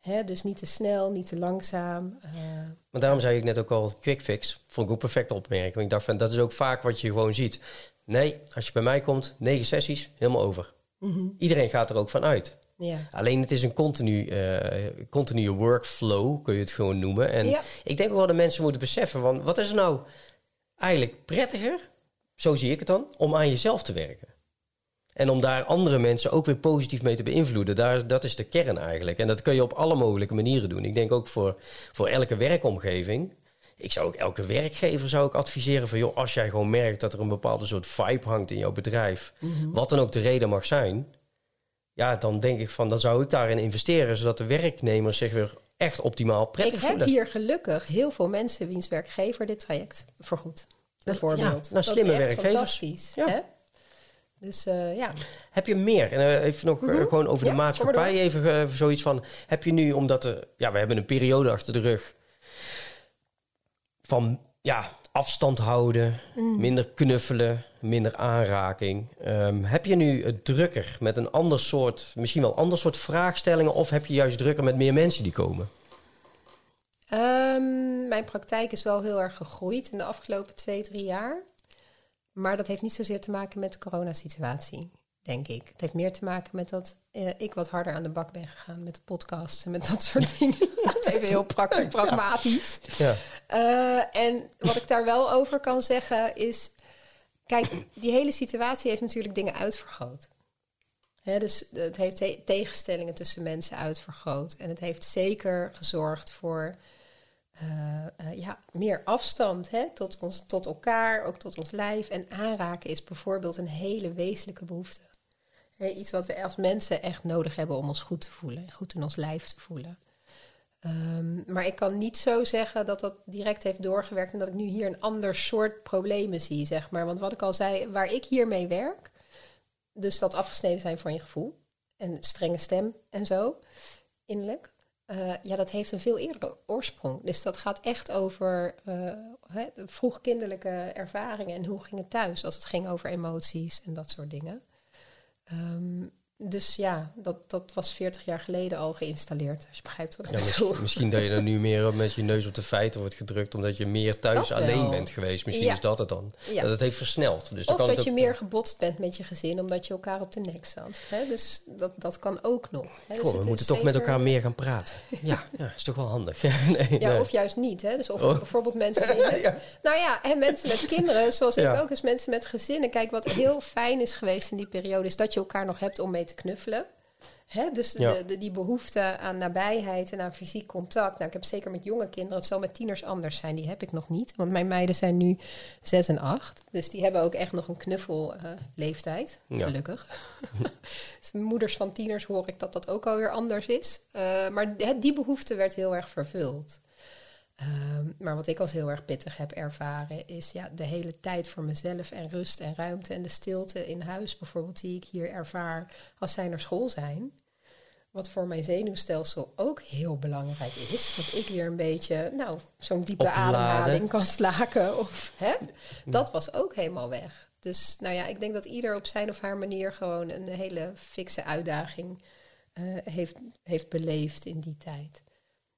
Hè? Dus niet te snel, niet te langzaam. Uh... Maar daarom zei ik net ook al, quick fix. Vond ik ook perfect opmerking. Want ik dacht van, dat is ook vaak wat je gewoon ziet. Nee, als je bij mij komt, negen sessies, helemaal over. Mm -hmm. Iedereen gaat er ook van uit. Ja. Alleen het is een continu, uh, continue workflow, kun je het gewoon noemen. En Ja. ik denk ook wel dat mensen moeten beseffen, van, wat is er nou eigenlijk prettiger, zo zie ik het dan, om aan jezelf te werken. En om daar andere mensen ook weer positief mee te beïnvloeden. Daar, dat is de kern eigenlijk. En dat kun je op alle mogelijke manieren doen. Ik denk ook voor, voor elke werkomgeving. Ik zou ook elke werkgever zou ik adviseren van... joh, als jij gewoon merkt dat er een bepaalde soort vibe hangt in jouw bedrijf... wat dan ook de reden mag zijn... ja, dan denk ik van, dan zou ik daarin investeren... zodat de werknemers zich weer echt optimaal prettig Ik heb voelen. hier gelukkig heel veel mensen wiens werkgever dit traject vergoedt. Bijvoorbeeld. nou, dat slimme werkgevers. fantastisch. Ja. Hè? Dus eh, ja. Heb je meer? En eh, even nog eh, gewoon over Mhm. Ja, de maatschappij. Even zoiets van: heb je nu, omdat er, ja, we hebben een periode achter de rug van ja, afstand houden, Mm. minder knuffelen, minder aanraking. Ehm, heb je nu het drukker met een ander soort, misschien wel ander soort vraagstellingen, of heb je juist drukker met meer mensen die komen? Ehm, mijn praktijk is wel heel erg gegroeid in de afgelopen twee, drie jaar. Maar dat heeft niet zozeer te maken met de coronasituatie, denk ik. Het heeft meer te maken met dat eh, ik wat harder aan de bak ben gegaan met de podcast en met dat soort dingen. dat is even heel praktisch, pragmatisch. Ja. Eh, en wat ik daar wel over kan zeggen is... Kijk, die hele situatie heeft natuurlijk dingen uitvergroot. Dus het heeft te- tegenstellingen tussen mensen uitvergroot. En het heeft zeker gezorgd voor eh, ja, meer afstand hè, tot, ons, tot elkaar, ook tot ons lijf. En aanraken is bijvoorbeeld een hele wezenlijke behoefte. Iets wat we als mensen echt nodig hebben om ons goed te voelen. Goed in ons lijf te voelen. Ehm, maar ik kan niet zo zeggen dat dat direct heeft doorgewerkt en dat ik nu hier een ander soort problemen zie, zeg maar. Want wat ik al zei, waar ik hiermee werk, dus dat afgesneden zijn van je gevoel en strenge stem en zo, innerlijk, eh, ja, dat heeft een veel eerdere oorsprong. Dus dat gaat echt over eh, hè, de vroegkinderlijke ervaringen en hoe ging het thuis als het ging over emoties en dat soort dingen. Um, dus ja, dat, dat was 40 jaar geleden al geïnstalleerd, als je begrijpt wat ik Ja, bedoel. misschien, misschien dat je er nu meer met je neus op de feiten wordt gedrukt, omdat je meer thuis alleen bent geweest. Misschien Ja. is dat het dan. Ja. Dat het heeft versneld. Dus dan Of kan dat het je ook- meer gebotst bent met je gezin omdat je elkaar op de nek zat. Hè? Dus dat, dat kan ook nog. Hè? Dus we moeten toch met elkaar meer gaan praten. Ja, ja is toch wel handig. Ja, nee, Ja, nee. of juist niet. Hè? Dus of Oh. bijvoorbeeld mensen die... Ja. Nou ja, en mensen met kinderen, zoals ik ook, is mensen met gezinnen. Kijk, wat heel fijn is geweest in die periode... is dat je elkaar nog hebt om mee te knuffelen. Hè? Dus Ja. de, de, die behoefte aan nabijheid en aan fysiek contact. Nou, ik heb zeker met jonge kinderen, het zal met tieners anders zijn. Die heb ik nog niet, want mijn meiden zijn nu zes en acht. Dus die hebben ook echt nog een knuffelleeftijd, Ja. gelukkig. dus moeders van tieners hoor ik dat dat ook alweer anders is. Eh, maar hè, die behoefte werd heel erg vervuld. Ehm, maar wat ik als heel erg pittig heb ervaren is ja, de hele tijd voor mezelf en rust en ruimte en de stilte in huis bijvoorbeeld die ik hier ervaar als zij naar school zijn. Wat voor mijn zenuwstelsel ook heel belangrijk is. Dat ik weer een beetje, nou, zo'n diepe Opladen. ademhaling kan slaken. Of, hè? Dat was ook helemaal weg. Dus nou ja, ik denk dat ieder op zijn of haar manier gewoon een hele fikse uitdaging eh, heeft, heeft beleefd in die tijd.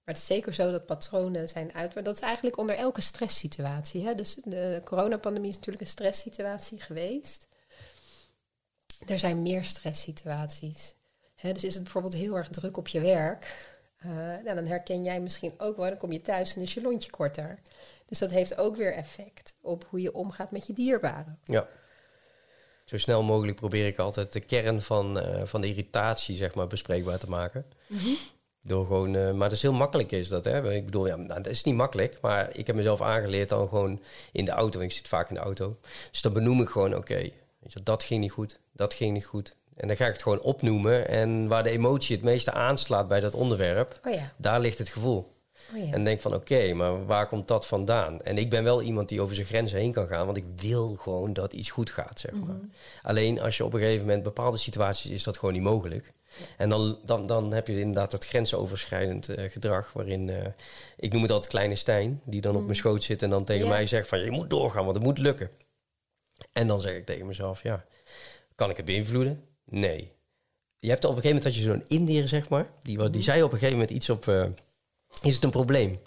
Maar het is zeker zo dat patronen zijn uit. Maar dat is eigenlijk onder elke stresssituatie. Hè? Dus de coronapandemie is natuurlijk een stresssituatie geweest. Er zijn meer stresssituaties. dus is het bijvoorbeeld heel erg druk op je werk, uh, nou, dan herken jij misschien ook wel, dan kom je thuis en is je lontje korter. Dus dat heeft ook weer effect op hoe je omgaat met je dierbaren. Ja. Zo snel mogelijk probeer ik altijd de kern van, uh, van de irritatie zeg maar, bespreekbaar te maken. Mm Door gewoon, uh, maar dat is heel makkelijk is dat. Hè? Ik bedoel, ja, nou, dat is niet makkelijk. Maar ik heb mezelf aangeleerd dan gewoon in de auto. Ik zit vaak in de auto. Dus dan benoem ik gewoon, oké, dat ging niet goed. Dat ging niet goed. En dan ga ik het gewoon opnoemen. En waar de emotie het meeste aanslaat bij dat onderwerp, oh ja. daar ligt het gevoel. Oh ja. En denk van oké, maar waar komt dat vandaan? En ik ben wel iemand die over zijn grenzen heen kan gaan, want ik wil gewoon dat iets goed gaat, zeg maar. Mhm. Alleen als je op een gegeven moment bepaalde situaties is dat gewoon niet mogelijk. En dan, dan, dan heb je inderdaad dat grensoverschrijdend uh, gedrag, waarin uh, ik noem het altijd kleine Stijn, die dan op mijn schoot zit en dan tegen mij zegt van je moet doorgaan, want het moet lukken. En dan zeg ik tegen mezelf, ja, kan ik het beïnvloeden? Nee. Je hebt op een gegeven moment dat je zo'n Indiër, zeg maar, die, die zei op een gegeven moment iets op, eh, is het een probleem?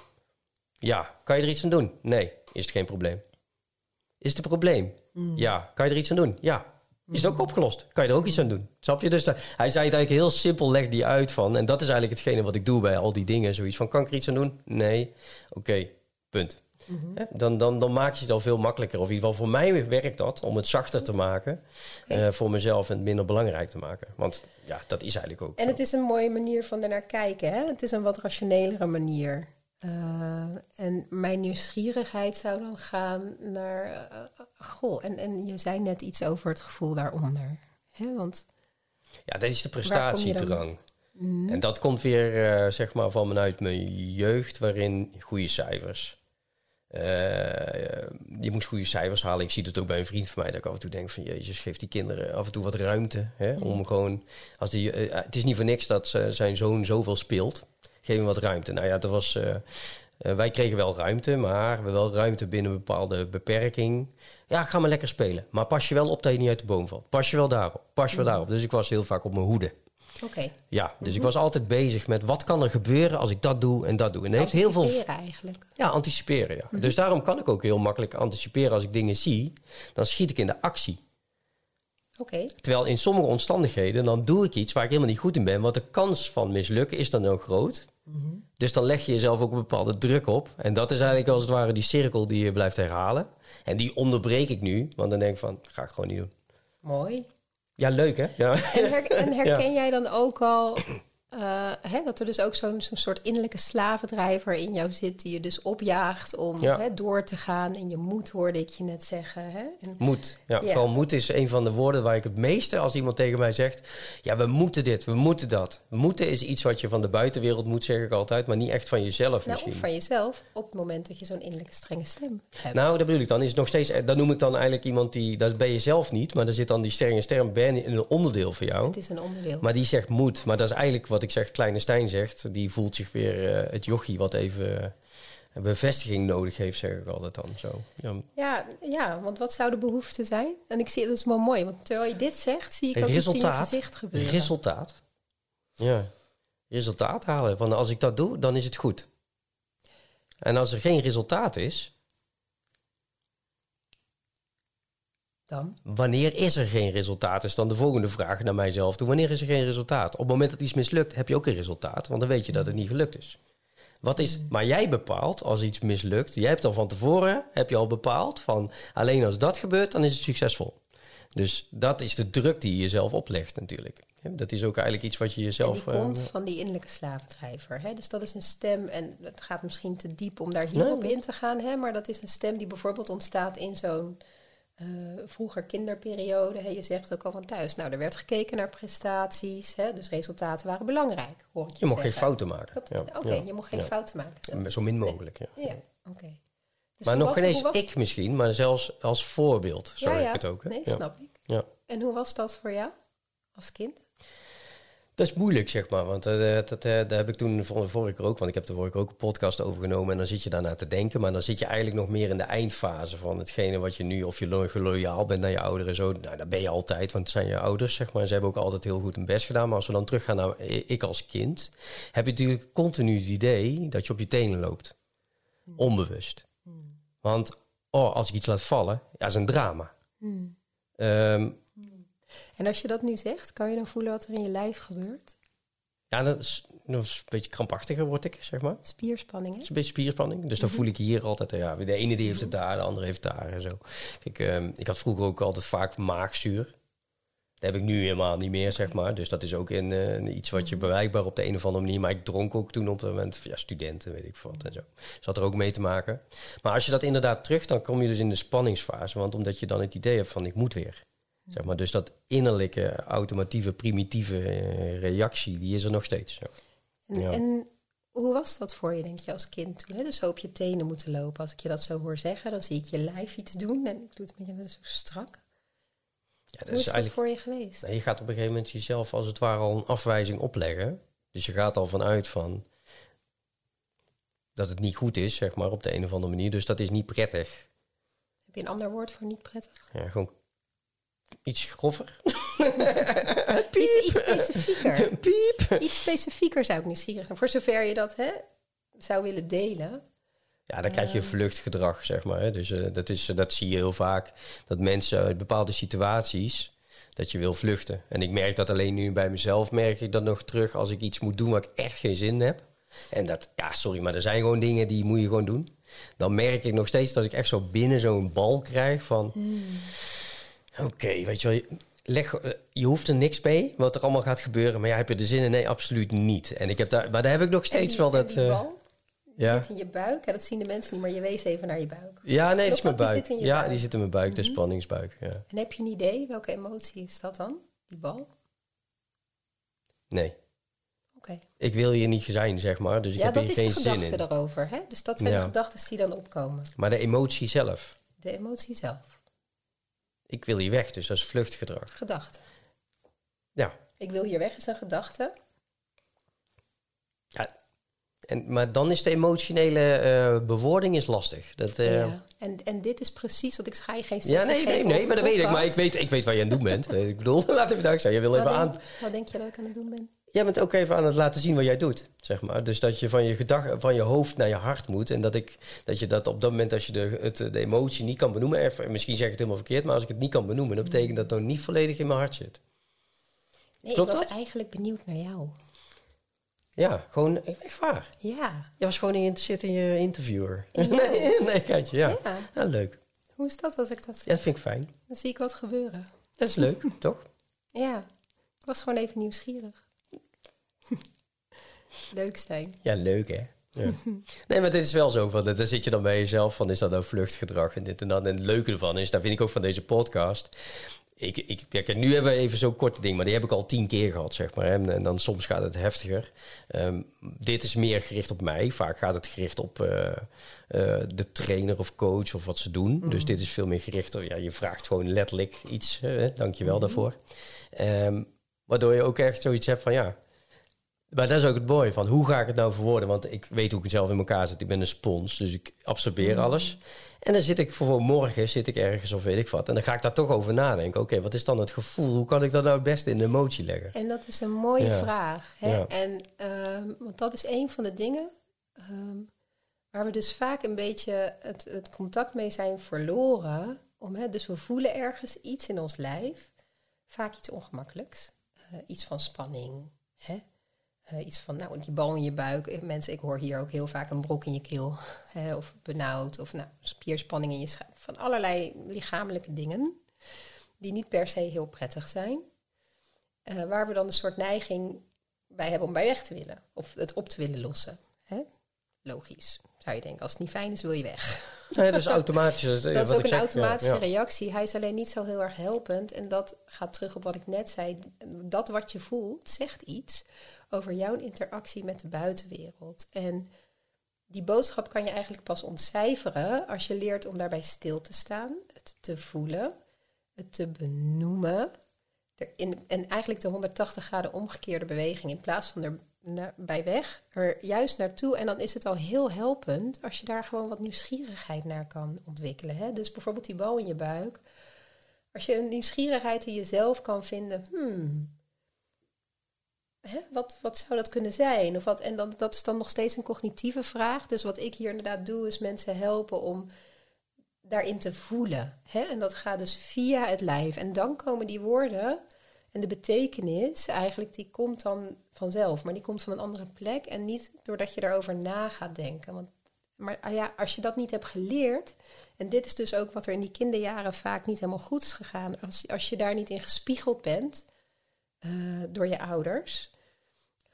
Ja. Kan je er iets aan doen? Nee. Is het geen probleem? Is het een probleem? Ja. Kan je er iets aan doen? Ja. Is het ook opgelost? Kan je er ook iets aan doen? Snap je? Dus da- hij zei het eigenlijk heel simpel, leg die uit van. En dat is eigenlijk hetgene wat ik doe bij al die dingen. Zoiets van, kan ik er iets aan doen? Nee. Oké, punt. Hè? Dan, dan, dan maak je het al veel makkelijker. Of in ieder geval voor mij werkt dat om het zachter te maken. eh, voor mezelf en het minder belangrijk te maken. Want ja, dat is eigenlijk ook. En zo. het is een mooie manier van ernaar kijken. Hè? Het is een wat rationelere manier. Eh, en mijn nieuwsgierigheid zou dan gaan naar... eh, goh, en, en je zei net iets over het gevoel daaronder. Hè? Want Ja, dat is de prestatiedrang. En dat komt weer, eh, zeg maar, van vanuit mijn jeugd, waarin goede cijfers. Je moest goede cijfers halen. Ik zie het ook bij een vriend van mij, dat ik af en toe denk van... Jezus, geef die kinderen af en toe wat ruimte. Hè, Om gewoon... Als die, het is niet voor niks dat zijn zoon zoveel speelt. Geef hem wat ruimte. Nou ja, dat was... eh, eh, wij kregen wel ruimte, maar we wel ruimte binnen een bepaalde beperking. Ja, ga maar lekker spelen. Maar pas je wel op dat je niet uit de boom valt. Pas je wel daarop. Pas je wel daarop. Dus ik was heel vaak op mijn hoede. oké, Ja, dus ik was altijd bezig met wat kan er gebeuren als ik dat doe en dat doe. En dat heeft heel veel. Anticiperen eigenlijk. Ja, anticiperen. Ja. Dus daarom kan ik ook heel makkelijk anticiperen als ik dingen zie. Dan schiet ik in de actie. Terwijl in sommige omstandigheden, dan doe ik iets waar ik helemaal niet goed in ben. Want de kans van mislukken is dan heel groot. Dus dan leg je jezelf ook een bepaalde druk op. En dat is eigenlijk als het ware die cirkel die je blijft herhalen. En die onderbreek ik nu, want dan denk ik van, ga ik gewoon niet doen. mooi. Ja, leuk hè? Ja. En, her- en herken jij dan ook al eh, hè, dat er dus ook zo'n zo'n soort innerlijke slavendrijver in jou zit... die je dus opjaagt om Ja. hè, door te gaan. En je moet, hoorde ik je net zeggen. Hè? En, Moed. Ja, Ja. Vooral moed is een van de woorden waar ik het meeste als iemand tegen mij zegt... ja, we moeten dit, we moeten dat. Moeten is iets wat je van de buitenwereld moet, zeg ik altijd... maar niet echt van jezelf nou, misschien. of van jezelf op het moment dat je zo'n innerlijke strenge stem hebt. Nou, dat bedoel ik dan. Is het nog steeds, dat noem ik dan eigenlijk iemand die... dat ben je zelf niet, maar daar zit dan die sterke sterm... ben in een onderdeel van jou. het is een onderdeel. Maar die zegt moed. Maar dat is eigenlijk wat ik zeg, Kleine Stijn zegt. Die voelt zich weer eh, het jochie wat even... eh, bevestiging nodig heeft, zeg ik altijd dan. Zo. Ja. Ja, ja, want wat zou de behoefte zijn? En ik zie, dat is wel mooi, want terwijl je dit zegt, zie ik ook iets in je Resultaat. gezicht gebeuren. Resultaat. Ja. Resultaat halen. Van als ik dat doe, dan is het goed. En als er geen resultaat is, Dan? wanneer is er geen resultaat? Is dan de volgende vraag naar mijzelf toe. Wanneer is er geen resultaat? Op het moment dat iets mislukt, heb je ook een resultaat. Want dan weet je dat het niet gelukt is. Wat is, maar jij bepaalt als iets mislukt. Jij hebt al van tevoren heb je al bepaald van alleen als dat gebeurt, dan is het succesvol. Dus dat is de druk die je jezelf oplegt natuurlijk. Dat is ook eigenlijk iets wat je En jezelf. die eh, komt van die innerlijke slavendrijver. Hè? Dus dat is een stem, en het gaat misschien te diep om daar hierop Nee. in te gaan, hè? maar dat is een stem die bijvoorbeeld ontstaat in zo'n eh, vroeger kinderperiode. Hè? Je zegt ook al van thuis, nou, er werd gekeken naar prestaties, hè? dus resultaten waren belangrijk. Hoor ik je je mag geen fouten maken. Ja, Oké, ja, je mag geen ja. fouten maken. Zo min mogelijk. Ja. Ja, oké. Dus maar nog was- geen ik misschien, maar zelfs als voorbeeld ja. ik het ook. Hè? Nee, snap ik. Ja. En hoe was dat voor jou als kind? Dat is moeilijk, zeg maar. Want eh, dat, eh, heb ik toen vor- vorige keer ook, want ik heb de vorige keer ook een podcast overgenomen. En dan zit je daarna te denken. Maar dan zit je eigenlijk nog meer in de eindfase van hetgene wat je nu, of je lo- loyaal bent naar je ouderen. Zo, nou, dat ben je altijd, want het zijn je ouders, zeg maar. Ze hebben ook altijd heel goed hun best gedaan. Maar als we dan teruggaan naar i- ik als kind, heb je natuurlijk continu het idee dat je op je tenen loopt. Onbewust. Want, oh, als ik iets laat vallen, ja, is een drama. Ehm, En als je dat nu zegt, kan je dan voelen wat er in je lijf gebeurt? Ja, dat is, dat is een beetje krampachtiger word ik, zeg maar. Spierspanning, is een beetje spierspanning. Dus dan Mhm. voel ik hier altijd, ja, de ene die heeft het daar, de andere heeft het daar en zo. Kijk, ehm, ik had vroeger ook altijd vaak maagzuur. Dat heb ik nu helemaal niet meer, zeg maar. Dus dat is ook in, eh, iets wat je Mhm. bereikbaar op de een of andere manier. Maar ik dronk ook toen op dat moment, ja, studenten, weet ik veel wat en zo. Dus dat had er ook mee te maken. Maar als je dat inderdaad terug, dan kom je dus in de spanningsfase. Want omdat je dan het idee hebt van, ik moet weer. Zeg maar, dus dat innerlijke, automatieve, primitieve eh, reactie, die is er nog steeds. En, Ja. en hoe was dat voor je, denk je, als kind toen? Hè? Dus zo op je tenen moeten lopen. Als ik je dat zo hoor zeggen, dan zie ik je lijf iets doen. En ik doe het met je zo strak. Ja, dat Hoe is dat eigenlijk- voor je geweest? Je gaat op een gegeven moment jezelf als het ware al een afwijzing opleggen. Dus je gaat al vanuit van dat het niet goed is, zeg maar, op de een of andere manier. Dus dat is niet prettig. Heb je een ander woord voor niet prettig? Ja, gewoon iets grover. Iets, iets specifieker. Piep! iets specifieker zou ik nieuwsgierig zijn. Voor zover je dat hè, zou willen delen. Ja, dan krijg je vluchtgedrag, zeg maar. hè. Dus eh, dat, is, dat zie je heel vaak. Dat mensen uit bepaalde situaties, dat je wil vluchten. En ik merk dat alleen nu bij mezelf, merk ik dat nog terug als ik iets moet doen waar ik echt geen zin in heb. En dat, ja, sorry, maar er zijn gewoon dingen die moet je gewoon doen. Dan merk ik nog steeds dat ik echt zo binnen zo'n bal krijg van... Oké, weet je wel, je, leg, eh, je hoeft er niks mee, wat er allemaal gaat gebeuren. Maar ja, heb je er zin in? Nee, absoluut niet. En ik heb daar, maar daar heb ik nog steeds die- wel dat... die eh, bal, ja. zit in je buik. Ja, dat zien de mensen niet, maar je wees even naar je buik. Ja, nee, dat is mijn buik. Die zit in je ja, buik. Mhm. die zit in mijn buik, de spanningsbuik. Ja. En heb je een idee, welke emotie is dat dan? Die bal? Nee, Oké. ik wil hier niet zijn, zeg maar. Dus ik Ja, heb dat is geen de gedachte daarover. Hè? Dus dat zijn Ja. de gedachten die dan opkomen. Maar de emotie zelf, De emotie zelf. Ik wil hier weg, dus dat is vluchtgedrag. Gedachte. Ja, Ik wil hier weg is een gedachte. ja. En, maar dan is de emotionele eh, bewoording is lastig. Dat, eh, ja. ja. en, en dit is precies wat ik ga je geen nee, zestig nee, nee, op maar dat weet ik. Maar ik weet, ik weet waar je aan het doen bent. Ik bedoel, laat even duidelijk zijn. Je wil even wat, aan... denk, wat denk je dat ik aan het doen ben? Jij bent ook even aan het laten zien wat jij doet, zeg maar. Dus dat je van je, gedag, van je hoofd naar je hart moet. En dat, ik, dat je dat op dat moment, als je de, het, de emotie niet kan benoemen... Even, misschien zeg ik het helemaal verkeerd, maar als ik het niet kan benoemen... dan betekent dat het nog niet volledig in mijn hart zit. Nee, Klopt ik was dat? eigenlijk benieuwd naar jou. Ja, gewoon echt waar. Ja. Je was gewoon geïnteresseerd in je interviewer. nee, nee, Katje, ja. Ja. ja. leuk. Hoe is dat als ik dat Ja, zeg? dat vind ik fijn. Dan zie ik wat gebeuren. Dat is leuk, toch? Ja. Ik was gewoon even nieuwsgierig. Leuk, Stijn. Ja, leuk hè? Ja. Nee, maar dit is wel zo. Van, dan zit je dan bij jezelf van, is dat nou vluchtgedrag en dit en dat. En het leuke ervan is, daar vind ik ook van deze podcast. Ik, ik, kijk, nu hebben we even zo'n korte ding, maar die heb ik al tien keer gehad, zeg maar. En, en dan soms gaat het heftiger. Ehm, dit is meer gericht op mij. Vaak gaat het gericht op eh, eh, de trainer of coach of wat ze doen. Dus dit is veel meer gericht op, ja, je vraagt gewoon letterlijk iets. Dank je wel daarvoor. Ehm, waardoor je ook echt zoiets hebt van, ja, maar dat is ook het mooie van hoe ga ik het nou verwoorden? Want ik weet hoe ik het zelf in elkaar zet. Ik ben een spons, dus ik absorbeer alles. En dan zit ik voor morgen zit ik ergens of weet ik wat. En dan ga ik daar toch over nadenken. Oké, wat is dan het gevoel? Hoe kan ik dat nou het beste in de emotie leggen? En dat is een mooie Ja. vraag. Hè? Ja. En, ehm, want dat is een van de dingen ehm, waar we dus vaak een beetje het, het contact mee zijn verloren. Om, hè, dus we voelen ergens iets in ons lijf, vaak iets ongemakkelijks, eh, iets van spanning. Hè? Eh, iets van, nou, die bal in je buik. Eh, Mensen, ik hoor hier ook heel vaak een brok in je keel. Hè, of benauwd. Of nou, spierspanning in je schuif. Van allerlei lichamelijke dingen. Die niet per se heel prettig zijn. Eh, waar we dan een soort neiging bij hebben om bij weg te willen. Of het op te willen lossen. Hè? Logisch, zou je denken. Als het niet fijn is, wil je weg. Nee, dat is automatisch. Dat, is ook een automatische ja. reactie. Hij is alleen niet zo heel erg helpend. En dat gaat terug op wat ik net zei. Dat wat je voelt, zegt iets over jouw interactie met de buitenwereld. En die boodschap kan je eigenlijk pas ontcijferen als je leert om daarbij stil te staan, het te voelen, het te benoemen. Er in, en eigenlijk de 180 graden omgekeerde beweging in plaats van er bij weg, er juist naartoe. En dan is het al heel helpend als je daar gewoon wat nieuwsgierigheid naar kan ontwikkelen. Hè? Dus bijvoorbeeld die bal in je buik. Als je een nieuwsgierigheid in jezelf kan vinden, hmm, hè, wat, wat zou dat kunnen zijn? Of wat, en dan, dat is dan nog steeds een cognitieve vraag. Dus wat ik hier inderdaad doe, is mensen helpen om daarin te voelen. Hè? En dat gaat dus via het lijf. En dan komen die woorden en de betekenis eigenlijk, die komt dan vanzelf. Maar die komt van een andere plek en niet doordat je daarover na gaat denken. Want, maar ah ja, als je dat niet hebt geleerd, en dit is dus ook wat er in die kinderjaren vaak niet helemaal goed is gegaan. Als, als je daar niet in gespiegeld bent uh, door je ouders,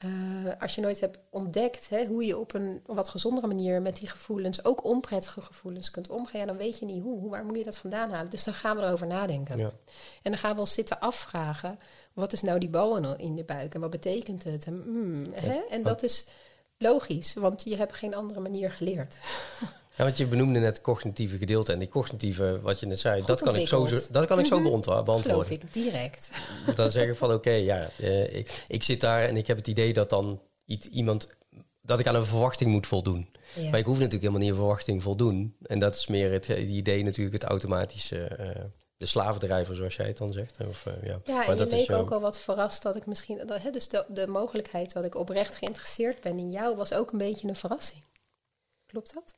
uh, als je nooit hebt ontdekt hè, hoe je op een wat gezondere manier met die gevoelens, ook onprettige gevoelens, kunt omgaan, ja, dan weet je niet hoe. Waar moet je dat vandaan halen? Dus dan gaan we erover nadenken. Ja. En dan gaan we ons zitten afvragen: wat is nou die bal in de buik en wat betekent het? En, mm, hè? en dat is logisch, want je hebt geen andere manier geleerd. Ja, want je benoemde net cognitieve gedeelte. En die cognitieve, wat je net zei, dat kan, ik zo, dat kan ik zo -hmm. beantwoorden. Geloof ik, direct. Dan zeggen van, oké, ja, eh, ik, ik zit daar en ik heb het idee dat dan iemand... dat ik aan een verwachting moet voldoen. Maar ik hoef natuurlijk helemaal niet een verwachting voldoen. En dat is meer het, idee natuurlijk, het automatische... Uh, de slavendrijver, zoals jij het dan zegt. Of, uh, ja, ja maar en je leek ook al wat verrast dat ik misschien... Dat, hè, dus de, de mogelijkheid dat ik oprecht geïnteresseerd ben in jou... was ook een beetje een verrassing. Klopt dat?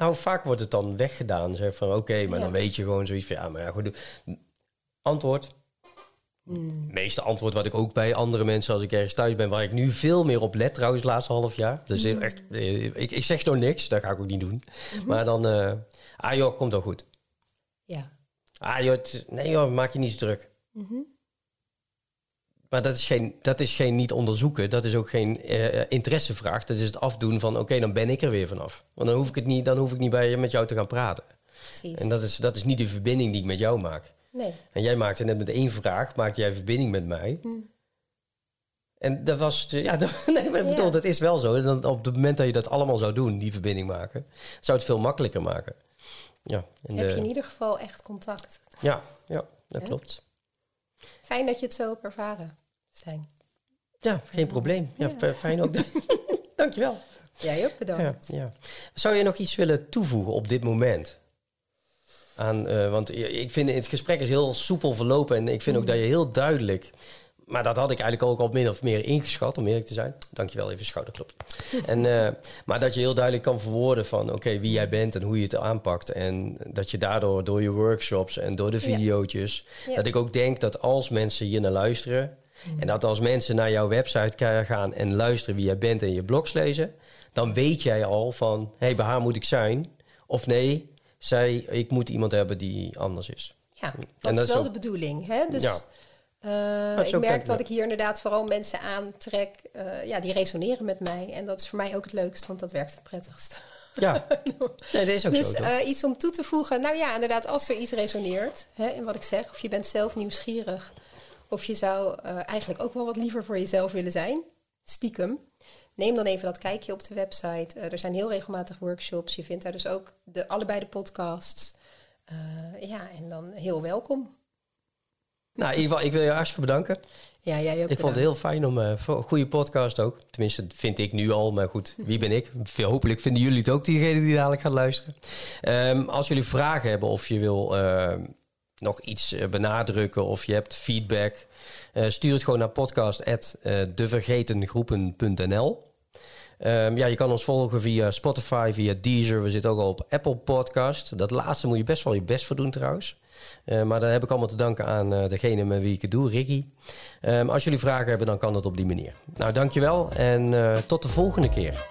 Nou, vaak wordt het dan weggedaan. Zeg van oké, maar dan weet je gewoon zoiets van ja, maar ja, goed. Antwoord. Hmm. meeste antwoord wat ik ook bij andere mensen als ik ergens thuis ben, waar ik nu veel meer op let trouwens, het laatste half jaar. Dus hmm. echt, eh, ik, ik zeg nog niks, dat ga ik ook niet doen. Mhm. Maar dan, uh, ah joh, komt wel goed. Ja. Ah joh, nee joh, maak je niet zo druk. Mm maar dat is geen, dat is geen niet onderzoeken. Dat is ook geen uh, interessevraag. Dat is het afdoen van oké, dan ben ik er weer vanaf. Want dan hoef ik het niet, dan hoef ik niet bij je met jou te gaan praten. Precies. En dat is, dat is niet de verbinding die ik met jou maak. Nee. En jij maakte net met één vraag, maakte jij verbinding met mij. Hm. En dat was, ja, dat, nee, maar bedoel, dat is wel zo. Dan, op het moment dat je dat allemaal zou doen, die verbinding maken, zou het veel makkelijker maken. Ja, Heb je in ieder geval echt contact. Ja, ja dat klopt. Fijn dat je het zo hebt ervaren zijn. Ja, geen probleem. Ja, fijn ook. Dankjewel. Jij ook bedankt. Ja, ja, Zou je nog iets willen toevoegen op dit moment? Aan, uh, want ik vind het gesprek is heel soepel verlopen en ik vind ook mm. dat je heel duidelijk maar dat had ik eigenlijk ook al min of meer ingeschat, om eerlijk te zijn. Dankjewel, even schouderklop. en, uh, maar dat je heel duidelijk kan verwoorden van oké, wie jij bent en hoe je het aanpakt. En dat je daardoor, door je workshops en door de video's, dat ik ook denk dat als mensen hier naar luisteren, en dat als mensen naar jouw website gaan en luisteren wie jij bent en je blogs lezen, dan weet jij al van, hé, hey, bij haar moet ik zijn. Of nee, zij, ik moet iemand hebben die anders is. Ja, dat, is wel de bedoeling. Hè? Dus ja. Uh, ik merk dat ik hier inderdaad vooral mensen aantrek uh, ja, die resoneren met mij. En dat is voor mij ook het leukst, want dat werkt het prettigst. Ja, nee, dat is ook dus, zo. Dus iets om toe te voegen. Nou ja, inderdaad, als er iets resoneert hè, in wat ik zeg, of je bent zelf nieuwsgierig of je zou uh, eigenlijk ook wel wat liever voor jezelf willen zijn. Stiekem. Neem dan even dat kijkje op de website. Uh, er zijn heel regelmatig workshops. Je vindt daar dus ook de, allebei de podcasts. Uh, ja, en dan heel welkom. Nou, in ieder geval, ik wil je hartstikke bedanken. Ja, jij ook. Ik vond het heel fijn om uh, voor een goede podcast ook. Tenminste, vind ik nu al, maar goed, wie ben ik? Hopelijk vinden jullie het ook, diegenen die dadelijk gaan luisteren. Um, als jullie vragen hebben of je wil uh, nog iets eh, benadrukken of je hebt feedback, uh, stuur het gewoon naar podcast.devergetengroepen.nl. Um, ja, je kan ons volgen via Spotify, via Deezer. We zitten ook al op Apple Podcast. Dat laatste moet je best wel je best voor doen trouwens. Maar daar heb ik allemaal te danken aan degene met wie ik het doe, Ricky. Um, als jullie vragen hebben, dan kan dat op die manier. Nou, dankjewel en tot de volgende keer.